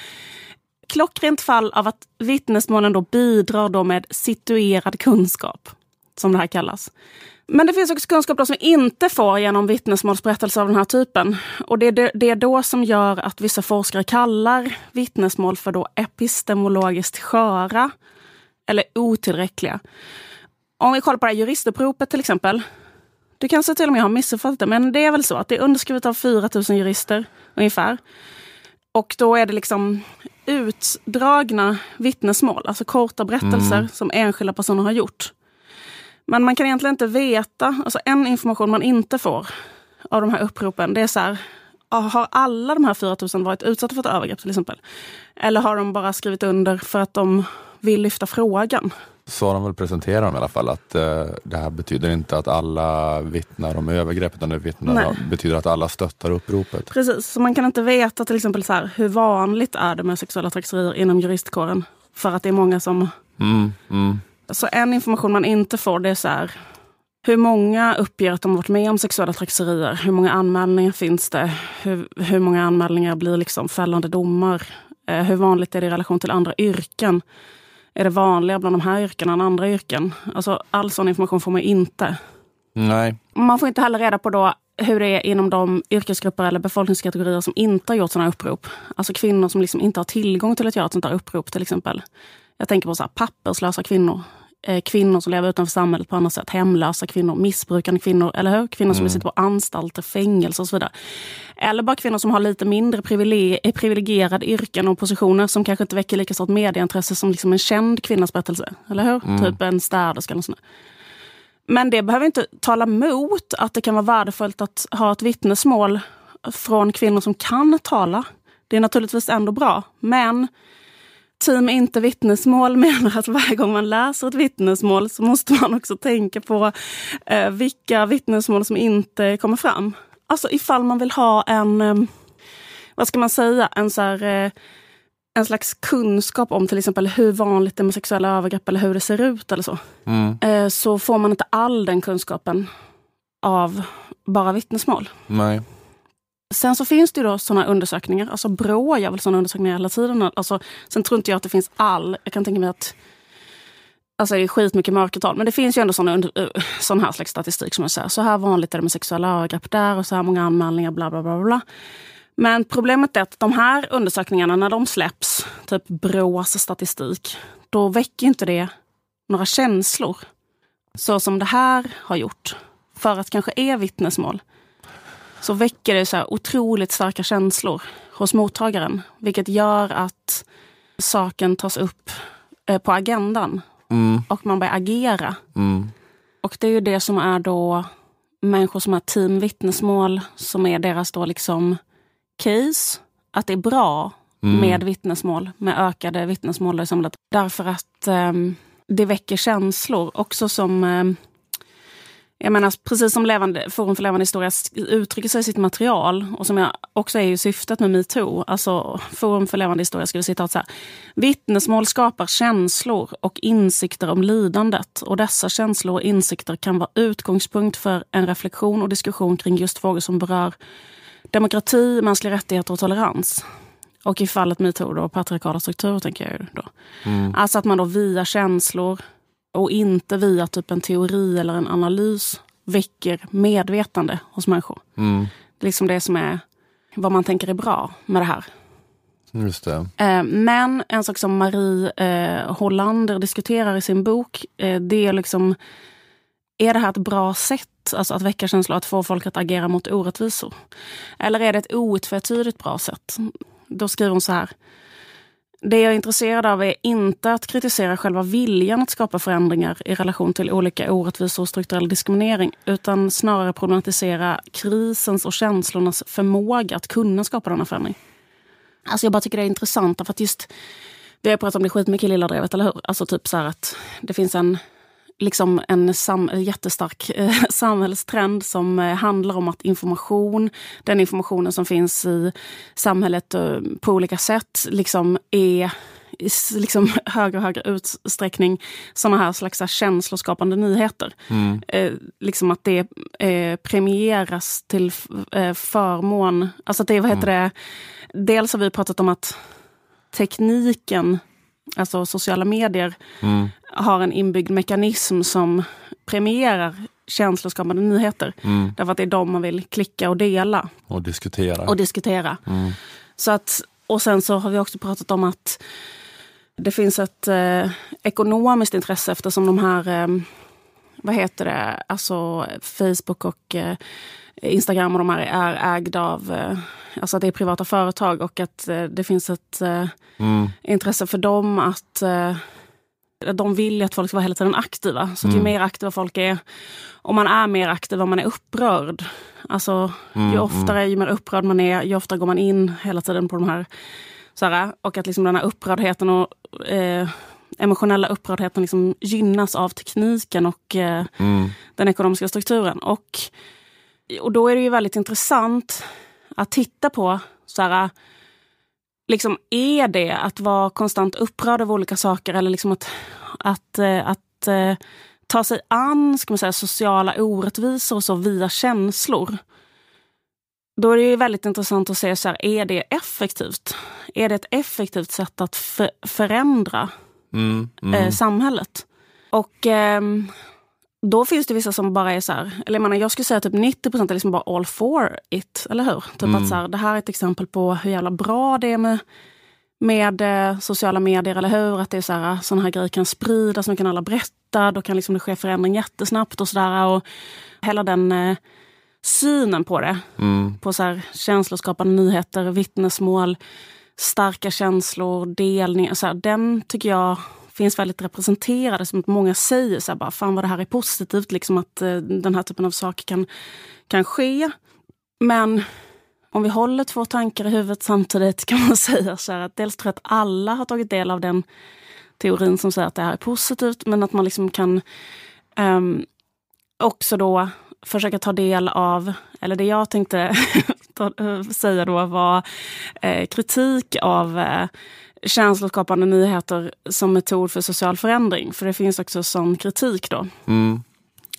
klockrent fall av att vittnesmålen då bidrar då med situerad kunskap, som det här kallas Men det finns också kunskap som vi inte får genom vittnesmålsberättelser av den här typen. Och det är det, det är då som gör att vissa forskare kallar vittnesmål för då epistemologiskt sköra eller otillräckliga. Om vi kollar på det här juristuppropet till exempel. Du kanske till och med har missuppfattat det, men det är väl så att det är underskrivet av 4 000 jurister ungefär. Och då är det liksom utdragna vittnesmål, alltså korta berättelser mm. som enskilda personer har gjort. Men man kan egentligen inte veta, alltså en information man inte får av de här uppropen, det är så här, har alla de här 4000 varit utsatta för ett övergrepp till exempel? Eller har de bara skrivit under för att de vill lyfta frågan? Så har de väl presenterat dem i alla fall, att eh, det här betyder inte att alla vittnar om övergrepp, utan det vittnar, betyder att alla stöttar uppropet. Precis, så man kan inte veta till exempel så här, hur vanligt är det med sexuella trakasserier inom juristkåren? För att det är många som... Mm, mm. Så en information man inte får det är så här, hur många uppger att de varit med om sexuella trakasserier? Hur många anmälningar finns det? Hur, hur många anmälningar blir liksom fällande domar? Eh, hur vanligt är det i relation till andra yrken? Är det vanligare bland de här yrkena än andra yrken? Alltså, all sån information får man inte. Nej. Man får inte heller reda på då hur det är inom de yrkesgrupper eller befolkningskategorier som inte har gjort sådana upprop. Alltså kvinnor som liksom inte har tillgång till att göra ett sånt där upprop till exempel. Jag tänker på så här, papperslösa kvinnor. Eh, kvinnor som lever utanför samhället på annat sätt. Hemlösa kvinnor, missbrukande kvinnor, eller hur? Kvinnor som mm. sitter på anstalter, fängelse och så vidare. Eller bara kvinnor som har lite mindre eh, privilegierade yrken och positioner som kanske inte väcker lika stort medieintresse som liksom en känd kvinnas berättelse. Eller hur? Mm. Typ en städerska eller sånt. Men det behöver inte tala emot att det kan vara värdefullt att ha ett vittnesmål från kvinnor som kan tala. Det är naturligtvis ändå bra, men Team Inte vittnesmål menar att varje gång man läser ett vittnesmål så måste man också tänka på eh, vilka vittnesmål som inte kommer fram. Alltså ifall man vill ha en, eh, vad ska man säga, en, så här, eh, en slags kunskap om till exempel hur vanligt det är med sexuella övergrepp eller hur det ser ut eller så. Mm. Eh, så får man inte all den kunskapen av bara vittnesmål. Nej. Sen så finns det ju då sådana undersökningar, alltså Brå gör väl sådana undersökningar hela tiden. Alltså, sen tror inte jag att det finns all, jag kan tänka mig att Alltså det är skitmycket mörkertal, men det finns ju ändå sån, eh, sån här slags statistik som jag säger. Så här vanligt är det med sexuella övergrepp där och så här många anmälningar, bla bla bla. bla. Men problemet är att de här undersökningarna, när de släpps, typ Brås statistik, då väcker inte det några känslor. Så som det här har gjort. För att kanske är vittnesmål så väcker det så otroligt starka känslor hos mottagaren. Vilket gör att saken tas upp eh, på agendan mm. och man börjar agera. Mm. Och det är ju det som är då människor som har teamvittnesmål som är deras då liksom case. Att det är bra mm. med vittnesmål, med ökade vittnesmål i samhället. Därför att um, det väcker känslor. Också som um, jag menar, precis som levande, Forum för levande historia uttrycker sig i sitt material och som jag också är ju syftet med metoo. Alltså Forum för levande historia skriver citat så här. Vittnesmål skapar känslor och insikter om lidandet och dessa känslor och insikter kan vara utgångspunkt för en reflektion och diskussion kring just frågor som berör demokrati, mänskliga rättigheter och tolerans. Och i fallet metoo då patriarkala strukturer tänker jag ju då. Mm. Alltså att man då via känslor och inte via typ en teori eller en analys väcker medvetande hos människor. Mm. Det är liksom det som är vad man tänker är bra med det här. Just det. Eh, men en sak som Marie eh, Hollander diskuterar i sin bok, eh, det är liksom är det här ett bra sätt alltså att väcka känslor, att få folk att agera mot orättvisor? Eller är det ett outvetydigt bra sätt? Då skriver hon så här. Det jag är intresserad av är inte att kritisera själva viljan att skapa förändringar i relation till olika orättvisor och strukturell diskriminering, utan snarare problematisera krisens och känslornas förmåga att kunna skapa denna förändring. Alltså jag bara tycker det är intressant, för att just vi har pratat om det skitmycket i Lilla Drevet, eller hur? Alltså typ så här att det finns en liksom en sam jättestark eh, samhällstrend som eh, handlar om att information, den informationen som finns i samhället eh, på olika sätt, liksom är i liksom högre och högre utsträckning såna här slags känsloskapande nyheter. Mm. Eh, liksom att det eh, premieras till eh, förmån. Alltså att det, vad heter mm. det? Dels har vi pratat om att tekniken, alltså sociala medier, mm har en inbyggd mekanism som premierar känsloskapande nyheter. Mm. Därför att det är de man vill klicka och dela Och diskutera. och diskutera. Mm. Så att, och sen så har vi också pratat om att det finns ett eh, ekonomiskt intresse eftersom de här, eh, vad heter det, alltså Facebook och eh, Instagram och de här är ägda av, eh, alltså att det är privata företag och att eh, det finns ett eh, Mm. intresse för dem att eh, de vill ju att folk ska vara hela tiden aktiva. Så att ju Mm. mer aktiva folk är, om man är mer aktiv om man är upprörd. Alltså Mm, ju oftare, ju mer upprörd man är, ju oftare går man in hela tiden på de här. Så här och att liksom den här upprördheten och eh, emotionella upprördheten liksom gynnas av tekniken och eh, Mm. den ekonomiska strukturen. Och, och då är det ju väldigt intressant att titta på så här, liksom, är det att vara konstant upprörd över olika saker eller liksom att, att, eh, att eh, ta sig an ska man säga, sociala orättvisor och så via känslor. Då är det ju väldigt intressant att se, så här, är det effektivt? Är det ett effektivt sätt att för, förändra Mm. Mm. eh, samhället? Och ehm, då finns det vissa som bara är så här, eller jag menar jag skulle säga typ 90 procent är liksom bara all for it, eller hur? Typ Mm. att så här, det här är ett exempel på hur jävla bra det är med, med eh, sociala medier, eller hur? Att det är så här, sådana här grejer kan spridas, nu kan alla berätta, då kan liksom det ske förändring jättesnabbt och sådär. Och hela den eh, synen på det, Mm. på så här, känsloskapande nyheter, vittnesmål, starka känslor, delning. Så här, den tycker jag finns väldigt representerade, Som att många säger så här, bara, fan vad det här är positivt, liksom att eh, den här typen av saker kan, kan ske. Men om vi håller två tankar i huvudet samtidigt kan man säga så här att dels tror jag att alla har tagit del av den teorin som säger att det här är positivt, men att man liksom kan um, också då försöka ta del av, eller det jag tänkte ta, eh, säga då var eh, kritik av eh, känsloskapande nyheter som metod för social förändring. För det finns också sån kritik då. Mm.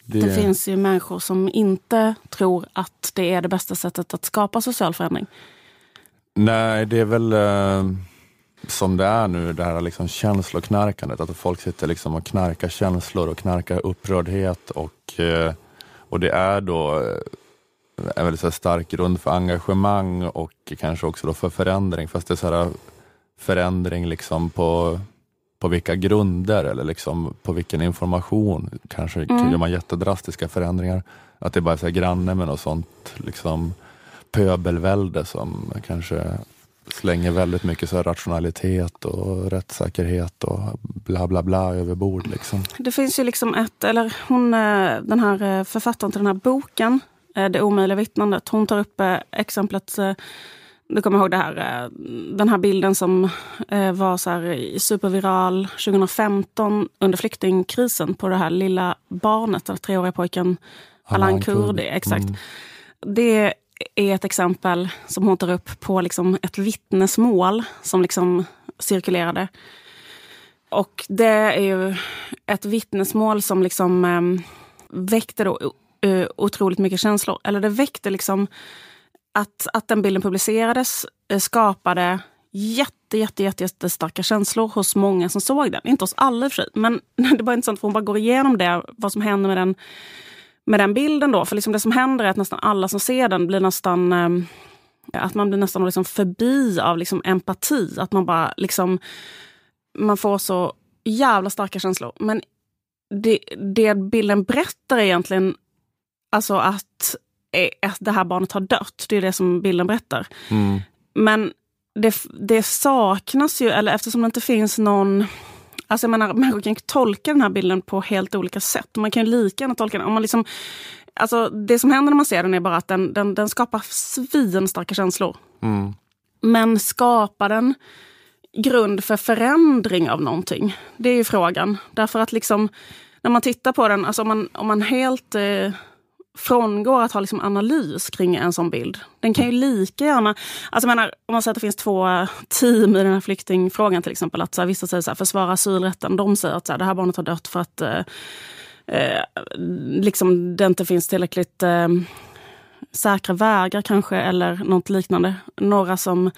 Det, Det finns ju människor som inte tror att det är det bästa sättet att skapa social förändring. Nej, det är väl eh, som det är nu, det här liksom känsloknarkandet. Att folk sitter liksom och knarkar känslor och knarkar upprördhet. Och, eh, och det är då eh, en väldigt stark grund för engagemang och kanske också då för förändring. Fast det är så här förändring liksom på, på vilka grunder eller liksom på vilken information. Kanske Mm. gör man jättedrastiska förändringar. Att det bara är så här granne med något sånt liksom pöbelvälde som kanske slänger väldigt mycket så rationalitet och rättssäkerhet och bla bla bla över bord. Liksom. Det finns ju liksom ett, eller hon, eh, den här eh, författaren till den här boken, eh, Det omöjliga vittnandet, hon tar upp exemplet, du kommer ihåg det här, eh, den här bilden som eh, var så här superviral 2015 under flyktingkrisen på det här lilla barnet, den treåriga pojken Alan Kurdi. Exakt. Mm. Det är ett exempel som hon tar upp på liksom ett vittnesmål som liksom cirkulerade. Och det är ju ett vittnesmål som liksom eh, väckte då, eh, otroligt mycket känslor. Eller det väckte liksom att, att den bilden publicerades eh, skapade jätte, jätte, jätte, jättestarka känslor hos många som såg den. Inte hos alla i och för sig, men det var intressant för hon bara går igenom det, vad som händer med den med den bilden då. För liksom det som händer är att nästan alla som ser den blir nästan eh, att man blir nästan liksom förbi av liksom empati. Att man bara liksom man får så jävla starka känslor. Men det, det bilden berättar är egentligen alltså att, eh, att det här barnet har dött. Det är det som bilden berättar. Mm. Men det, det saknas ju, eller eftersom det inte finns någon Alltså jag menar, människor kan tolka den här bilden på helt olika sätt. Man kan ju lika gärna tolka den. Om man liksom, alltså det som händer när man ser den är bara att den, den, den skapar svinstarka känslor. Mm. Men skapar den grund för förändring av någonting? Det är ju frågan. Därför att liksom, när man tittar på den, alltså om man, om man helt eh, frångår att ha liksom analys kring en sån bild. Den kan ju lika gärna... Alltså jag menar, om man säger att det finns två team i den här flyktingfrågan till exempel. Att så här, vissa säger så här, försvara asylrätten. De säger att så här, det här barnet har dött för att eh, eh liksom det inte finns tillräckligt eh, säkra vägar kanske eller något liknande. Några som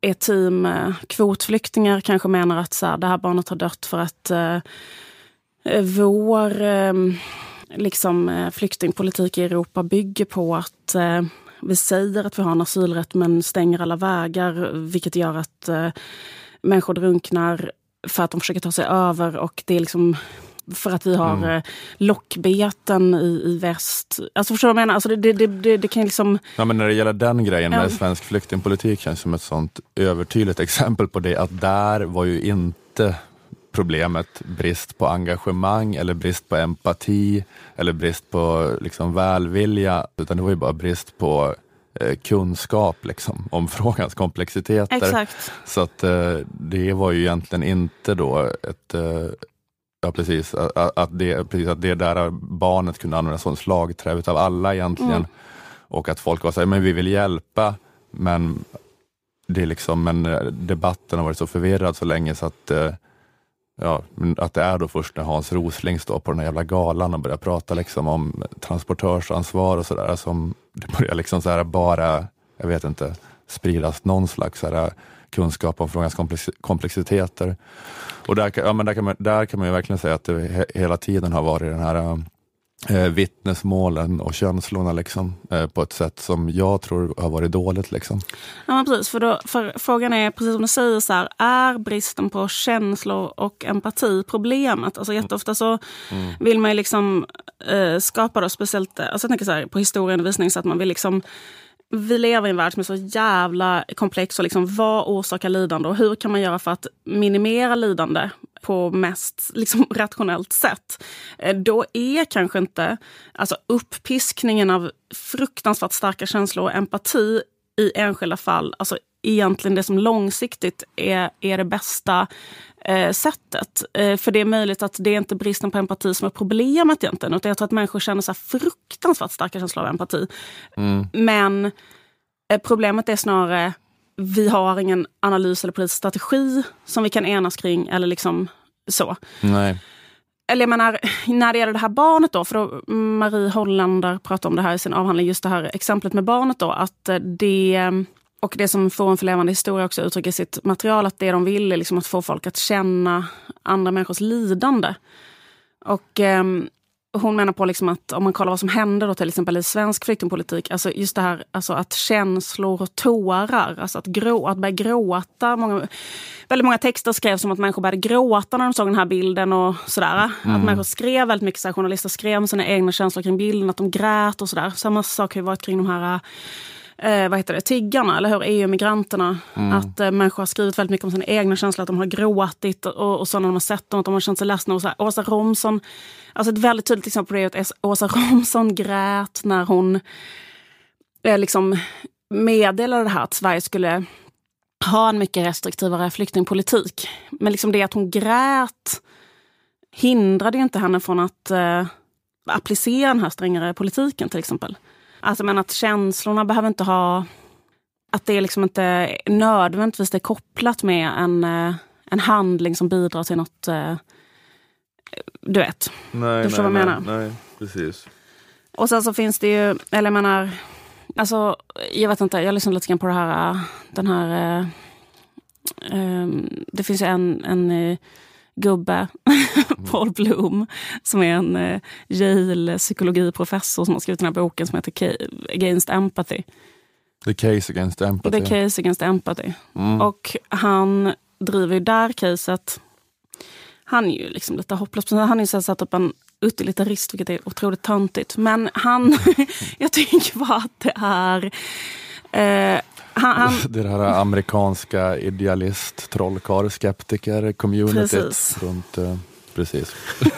är team eh, kvotflyktingar kanske menar att så här, det här barnet har dött för att eh, eh vår eh, liksom, eh, flyktingpolitik i Europa bygger på att eh, vi säger att vi har en asylrätt men stänger alla vägar vilket gör att eh, människor drunknar för att de försöker ta sig över och det är liksom för att vi har mm. Eh, lockbeten i, i väst. Alltså förstår du vad jag menar? Alltså det, det, det, det kan liksom... Ja, men när det gäller den grejen med ja. svensk flyktingpolitik känns som ett sånt övertydligt exempel på det att där var ju inte problemet brist på engagemang eller brist på empati eller brist på liksom välvilja, utan det var ju bara brist på eh, kunskap liksom, om frågans komplexiteter. Exakt. Så att eh, det var ju egentligen inte då ett eh, Ja precis, att, att, det, precis, att det där barnet kunde användas som slagträ utav alla egentligen. Mm. Och att folk var såhär, men vi vill hjälpa, men, det är liksom, men eh, debatten har varit så förvirrad så länge så att Ja, men att det är då först när Hans Rosling står på den här jävla galan och börjar prata liksom om transportörsansvar och sådär som det börjar liksom så här bara, jag vet inte, spridas någon slags så här kunskap om frågans komplexiteter. Och där, ja, men där, kan man, där kan man ju verkligen säga att det hela tiden har varit den här um, eh, vittnesmålen och känslorna liksom, eh, på ett sätt som jag tror har varit dåligt. Liksom. Ja, precis. För, då, för frågan är, precis som du säger, så här, är bristen på känslor och empati problemet? Alltså jätteofta så mm. vill man ju liksom, eh, skapa, då, speciellt alltså jag tänker så här, på historieundervisning, så att man vill liksom vi lever i en värld som är så jävla komplex. Och liksom, vad orsakar lidande och hur kan man göra för att minimera lidande på mest liksom, rationellt sätt? Eh, då är kanske inte alltså, uppiskningen av fruktansvärt starka känslor och empati i enskilda fall, alltså egentligen det som långsiktigt är, är det bästa eh, sättet. Eh, för det är möjligt att det är inte bristen på empati som är problemet egentligen. Utan jag tror att människor känner så fruktansvärt starka känslor av empati. Mm. Men eh, problemet är snarare vi har ingen analys eller politisk strategi som vi kan enas kring. Eller liksom så. Nej. Eller jag menar, när det gäller det här barnet då, för då Marie Hollander pratar om det här i sin avhandling, just det här exemplet med barnet då, att det och det som Forum för levande historia också uttrycker i sitt material, att det de vill är liksom att få folk att känna andra människors lidande. Och eh, hon menar på liksom att om man kollar vad som händer då till exempel i svensk flyktingpolitik, alltså just det här alltså att känslor och tårar, alltså att, grå, att börja gråta. Många, väldigt många texter skrevs om att människor började gråta när de såg den här bilden och sådär. Mm. Att människor skrev väldigt mycket, så här, journalister skrev om sina egna känslor kring bilden, att de grät och sådär. Samma sak har ju varit kring de här eh, vad heter det, tiggarna, eller hur? EU-migranterna. Mm. Att eh, människor har skrivit väldigt mycket om sina egna känslor, att de har gråtit och, och så när de har sett dem, att de har känt sig ledsna. Och så här. Åsa Romson, alltså ett väldigt tydligt exempel på det är att Åsa Romson grät när hon eh, liksom meddelade det här att Sverige skulle ha en mycket restriktivare flyktingpolitik. Men liksom det att hon grät hindrade inte henne från att eh, applicera den här strängare politiken till exempel. Alltså men att känslorna behöver inte ha... Att det liksom inte nödvändigtvis är kopplat med en, eh, en handling som bidrar till något... Eh, du vet. Nej, du förstår nej, vad jag menar? Nej, precis. Och sen så finns det ju, eller jag menar, alltså jag vet inte, jag lyssnade lite grann på det här, eh, den här, um, det finns ju en, en gubbe, Paul Bloom, som är en eh, Yale psykologiprofessor som har skrivit den här boken som heter Against Empathy. The Case Against Empathy. The Case Against Empathy. Mm. Och han driver ju där caset. Han är ju liksom lite hopplös. Han har ju satt upp en utilitarism, vilket är otroligt töntigt. Men han, jag tycker bara att det är eh, han, han... Det här amerikanska idealist, trollkarl, skeptiker, communityt runt uh, Precis.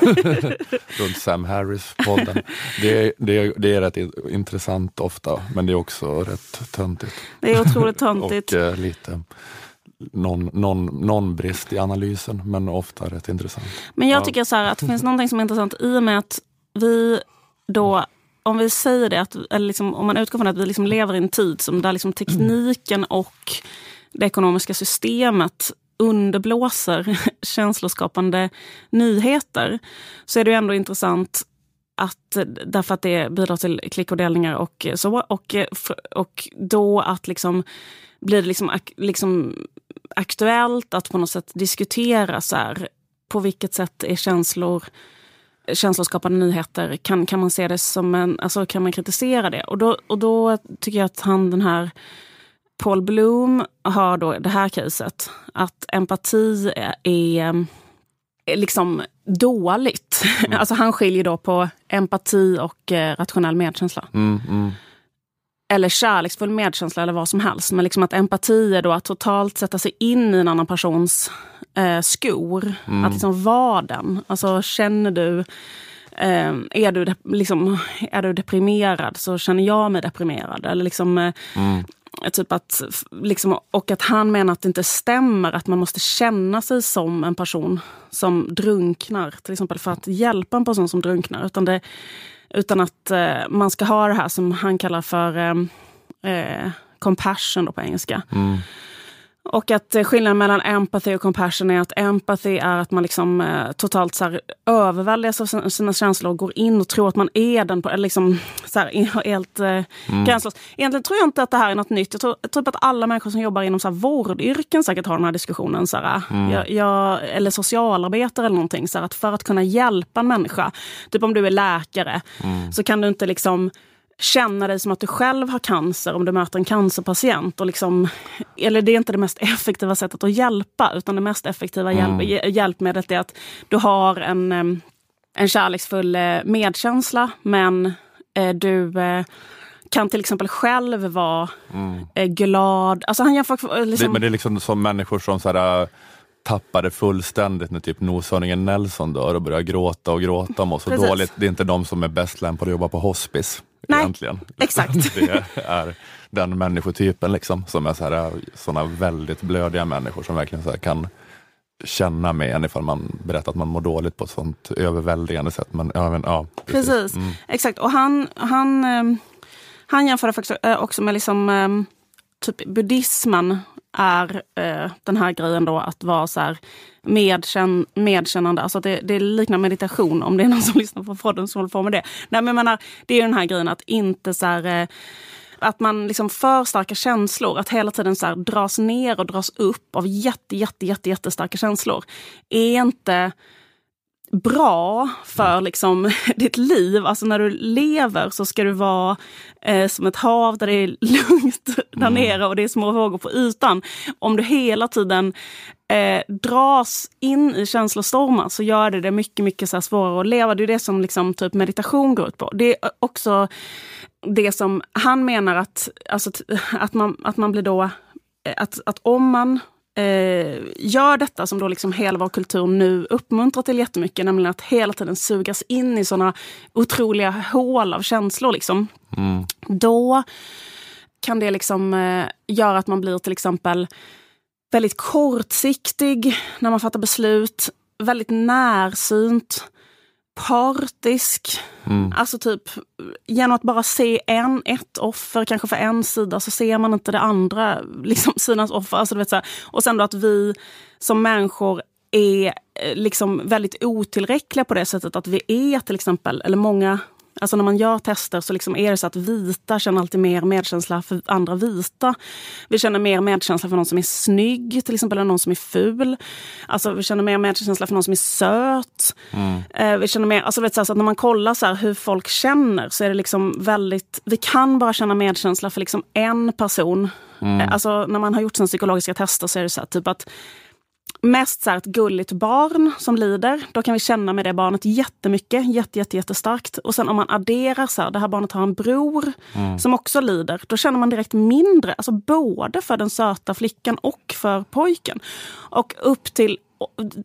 runt Sam Harris-podden. Det, det, det är rätt intressant ofta, men det är också rätt töntigt. Det är otroligt töntigt. Och uh, lite någon, någon, någon brist i analysen, men ofta rätt intressant. Men jag tycker så att det finns någonting som är intressant i och med att vi då om vi säger det, att, eller liksom, om man utgår från att vi liksom lever i en tid som där liksom tekniken och det ekonomiska systemet underblåser känsloskapande nyheter, så är det ändå intressant att, därför att det bidrar till klick och delningar och så. Och, och då att liksom blir det liksom, liksom aktuellt att på något sätt diskutera så här, på vilket sätt är känslor känsloskapande nyheter, kan, kan man se det som en, alltså kan man kritisera det? Och då, och då tycker jag att han den här Paul Bloom har då det här caset, att empati är, är liksom dåligt. Mm. Alltså han skiljer då på empati och eh, rationell medkänsla. Mm, mm. Eller kärleksfull medkänsla eller vad som helst. Men liksom att empati är då att totalt sätta sig in i en annan persons eh, skor. Mm. Att liksom vara den. Alltså känner du eh, är, du liksom, är du deprimerad så känner jag mig deprimerad. Eller liksom, eh, mm. Typ att, liksom, och att han menar att det inte stämmer att man måste känna sig som en person som drunknar. Till exempel för att hjälpa en person som drunknar. Utan, det, utan att eh, man ska ha det här som han kallar för eh, eh compassion på engelska. Mm. Och att eh, skillnaden mellan empathy och compassion är att empathy är att man liksom eh, totalt så här, överväldigas av sina känslor och går in och tror att man är den. På, eller liksom, så här, helt eh, mm. gränslös. Egentligen tror jag inte att det här är något nytt. Jag tror typ att alla människor som jobbar inom så här, vårdyrken säkert har den här diskussionen. Så här, mm. jag, jag, eller socialarbetare eller någonting. Så här, att för att kunna hjälpa en människa, typ om du är läkare, mm. så kan du inte liksom känna dig som att du själv har cancer om du möter en cancerpatient. Och liksom, eller det är inte det mest effektiva sättet att hjälpa, utan det mest effektiva mm. hjälp, hjälpmedlet är att du har en, en kärleksfull eh, medkänsla, men eh, du eh, kan till exempel själv vara mm. glad. Alltså han jämför, liksom... det, men det är liksom som människor som så här, tappade fullständigt när typ noshörningen Nelson dör och börjar gråta och gråta och mår så Precis. dåligt. Det är inte de som är bäst lämpade att jobba på hospice. Nej, egentligen. exakt. Det är den människotypen liksom, som är så här, såna väldigt blödiga människor som verkligen så kan känna med en ifall man berättar att man mår dåligt på ett sånt överväldigande sätt. Men, ja, men, ja, precis, precis. Mm. exakt. Och han, han, ehm, han jämför faktiskt eh, också med liksom, ehm, typ buddhismen är eh, den här grejen då att vara så här medkänn, medkännande. Alltså det, det liknar meditation om det är någon som lyssnar på podden som håller på med det. Nej, men jag menar, det är den här grejen att inte så här, eh, att man liksom för starka känslor, att hela tiden så dras ner och dras upp av jätte, jätte, jätte, jättestarka känslor, är inte bra för liksom, ditt liv. Alltså när du lever så ska du vara eh, som ett hav där det är lugnt där mm. nere och det är små vågor på ytan. Om du hela tiden eh, dras in i känslostormar så gör det det mycket, mycket så svårare att leva. Det är det som liksom, typ meditation går ut på. Det är också det som han menar att, alltså, att, man, att man blir då eh, att, att om man eh, gör detta som då liksom hela vår kultur nu uppmuntrar till jättemycket, nämligen att hela tiden sugas in i såna otroliga hål av känslor. Liksom. Mm. Då kan det liksom eh, göra att man blir till exempel väldigt kortsiktig när man fattar beslut, väldigt närsynt, partisk. Mm. Alltså typ genom att bara se en, ett offer, kanske för en sida, så ser man inte det andra liksom, sidans offer. Alltså, du vet, så här. Och sen då att vi som människor är eh, liksom väldigt otillräckliga på det sättet att vi är till exempel, eller många Alltså när man gör tester så liksom är det så att vita känner alltid mer medkänsla för andra vita. Vi känner mer medkänsla för någon som är snygg, till exempel, än någon som är ful. Alltså vi känner mer medkänsla för någon som är söt. Mm. Eh, vi känner mer, alltså vet, så att när man kollar så hur folk känner så är det liksom väldigt... Vi kan bara känna medkänsla för liksom en person. Mm. Eh, alltså när man har gjort sina psykologiska tester så är det så här, typ att mest så ett gulligt barn som lider, då kan vi känna med det barnet jättemycket, jätte, jätte, jättestarkt. Och sen om man adderar så här, det här barnet har en bror mm. som också lider, då känner man direkt mindre, alltså både för den söta flickan och för pojken. Och upp till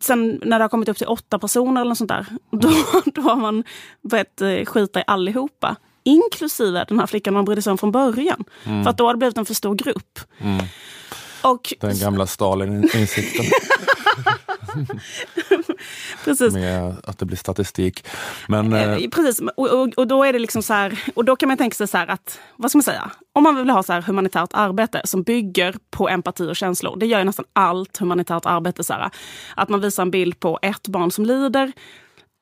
Sen när det har kommit upp till åtta personer eller något sånt där, då, då har man börjat eh, skita i allihopa. Inklusive den här flickan man brydde sig om från början. Mm. För att då har det blivit en för stor grupp. Mm. Och, Den gamla Stalin-insikten. precis. Med att det blir statistik. Men, eh, eh... Precis, och, och, och, då är det liksom så här, och då kan man tänka sig så här att, vad ska man säga? Om man vill ha så här humanitärt arbete som bygger på empati och känslor, det gör ju nästan allt humanitärt arbete. Så här, att man visar en bild på ett barn som lider,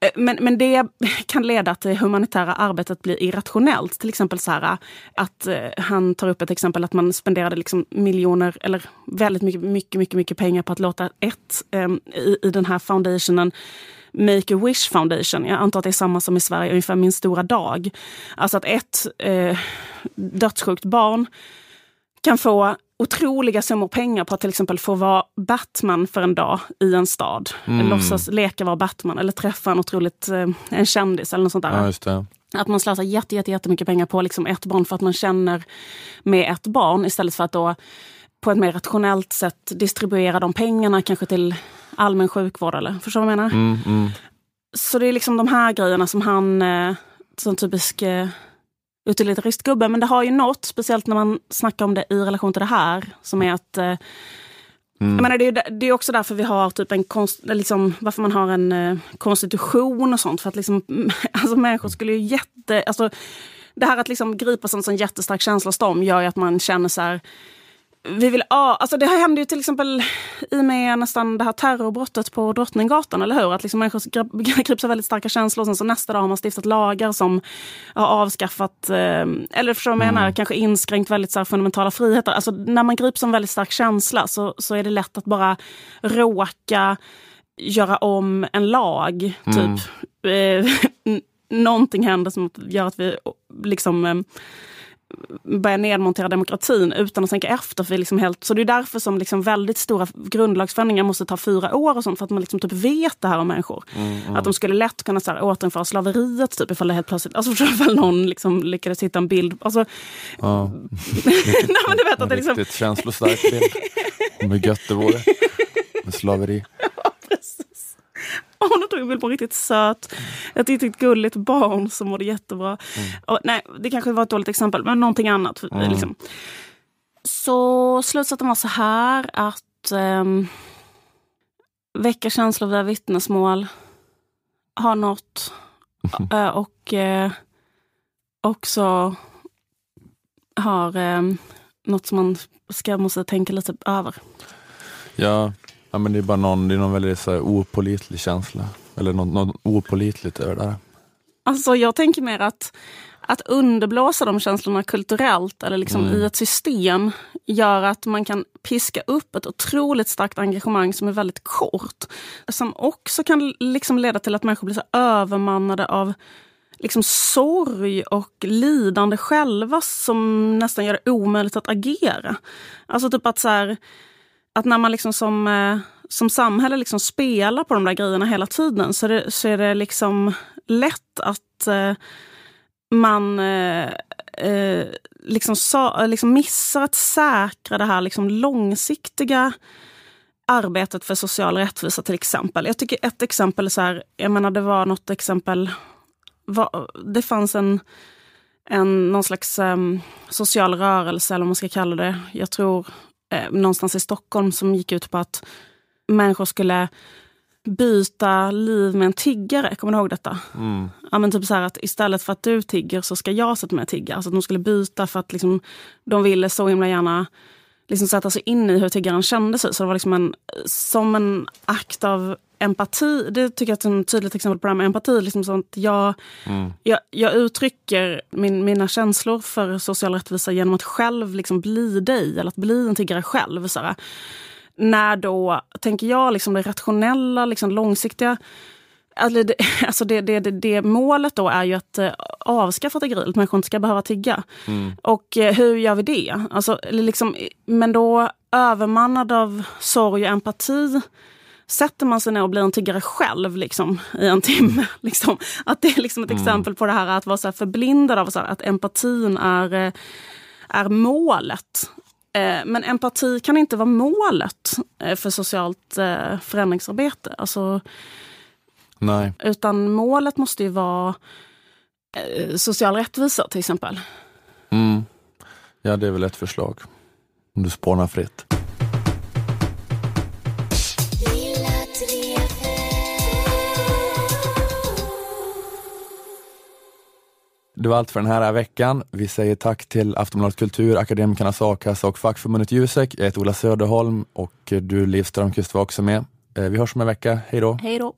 Eh, men, men det kan leda till att det humanitära arbetet blir irrationellt. Till exempel så här, eh, att eh, han tar upp ett exempel att man spenderade liksom miljoner eller väldigt mycket, mycket, mycket, mycket pengar på att låta ett ehm, i, i den här foundationen Make-A-Wish Foundation. Jag antar att det är samma som i Sverige, ungefär Min stora dag. Alltså att ett eh, dödssjukt barn kan få otroliga summor pengar på att till exempel få vara Batman för en dag i en stad. Mm. Låtsas leka vara Batman eller träffa en otroligt eh, en kändis eller något sånt där. Ja, att man slösar jätte, jätte, jättemycket pengar på liksom ett barn för att man känner med ett barn istället för att då på ett mer rationellt sätt distribuera de pengarna kanske till allmän sjukvård. Eller, förstår du vad jag menar? Mm, mm. Så det är liksom de här grejerna som han eh, som typisk eh, utilitaristgubbe. Men det har ju något, speciellt när man snackar om det i relation till det här, som är att eh, Mm. Jag menar, det, är, det är också därför vi har typ en konst, liksom, varför man har en eh, konstitution och sånt. För att liksom, alltså, människor skulle ju jätte... Alltså, det här att liksom gripas av en sån jättestark känslostorm gör ju att man känner så här, vi vill, ja, alltså det hände ju till exempel i och med nästan det här terrorbrottet på Drottninggatan, eller hur? Att liksom människor grips av väldigt starka känslor och sen så nästa dag har man stiftat lagar som har avskaffat, eh, eller förstår du vad jag menar, mm. kanske inskränkt väldigt så fundamentala friheter. Alltså när man grips av en väldigt stark känsla så, så är det lätt att bara råka göra om en lag, typ. Mm. Någonting händer som gör att vi liksom eh, börja nedmontera demokratin utan att tänka efter. För liksom helt, så det är därför som liksom väldigt stora grundlagsförändringar måste ta fyra år och sånt för att man liksom typ vet det här om människor. Mm, mm. Att de skulle lätt kunna så här, återinföra slaveriet typ ifall det helt plötsligt, alltså ifall någon liksom lyckades hitta en bild. Alltså, ja. nej, men du vet att det liksom... Riktigt känslostark bild. Om hur gött det vore med slaveri. Hon tog en bild på riktigt söt, ett riktigt gulligt barn som mådde jättebra. Mm. Och, nej, det kanske var ett dåligt exempel, men någonting annat. Mm. Liksom. Så slutsatsen var så här att um, väcka känslor via vittnesmål, ha något uh, och uh, också har um, något som man ska, måste tänka lite över. Ja, Ja, men det är bara någon, det är någon väldigt så här, opolitlig känsla. Eller något, något opolitligt över det där. Alltså jag tänker mer att, att underblåsa de känslorna kulturellt eller liksom mm. i ett system gör att man kan piska upp ett otroligt starkt engagemang som är väldigt kort. Som också kan liksom leda till att människor blir så övermannade av liksom sorg och lidande själva som nästan gör det omöjligt att agera. Alltså typ att så här, att när man liksom som, eh, som samhälle liksom spelar på de där grejerna hela tiden så, det, så är det liksom lätt att eh, man eh, liksom, sa, liksom missar att säkra det här liksom långsiktiga arbetet för social rättvisa till exempel. Jag tycker ett exempel så här, jag menar det var något exempel, var, det fanns en, en någon slags um, social rörelse eller vad man ska kalla det. Jag tror eh, någonstans i Stockholm som gick ut på att människor skulle byta liv med en tiggare. Kommer du ihåg detta? Mm. Ja, men typ så att istället för att du tigger så ska jag sätta mig och tigga. Alltså att de skulle byta för att liksom, de ville så himla gärna liksom sätta sig in i hur tiggaren kände sig. Så det var liksom en, som en akt av empati, det tycker jag är ett tydligt exempel på det här med empati. Liksom sånt, jag, mm. jag, jag uttrycker min, mina känslor för social rättvisa genom att själv liksom bli dig, eller att bli en tiggare själv. Så När då, tänker jag, liksom det rationella, liksom långsiktiga Alltså det, alltså det, det, det, målet då är ju att eh, avskaffa tiggeriet. att människor inte ska behöva tigga. Mm. Och eh, hur gör vi det? Alltså, liksom, men då övermannad av sorg och empati sätter man sig ner och blir en tiggare själv liksom, i en timme. Liksom. Att det är liksom ett mm. exempel på det här att vara så förblindad av så här, att empatin är, eh, är målet. Eh, men empati kan inte vara målet eh, för socialt förändringsarbete. Alltså, Nej. Utan målet måste ju vara social rättvisa till exempel. Mm. Ja, det är väl ett förslag. Om du spånar fritt. Det var allt för den här veckan. Vi säger tack till Aftonbladet Kultur, Akademikernas A-kassa och fackförbundet Jusek. Jag heter Ola Söderholm och du Liv Strömqvist var också med. Eh, vi hörs om en vecka. Hej då! Hej då!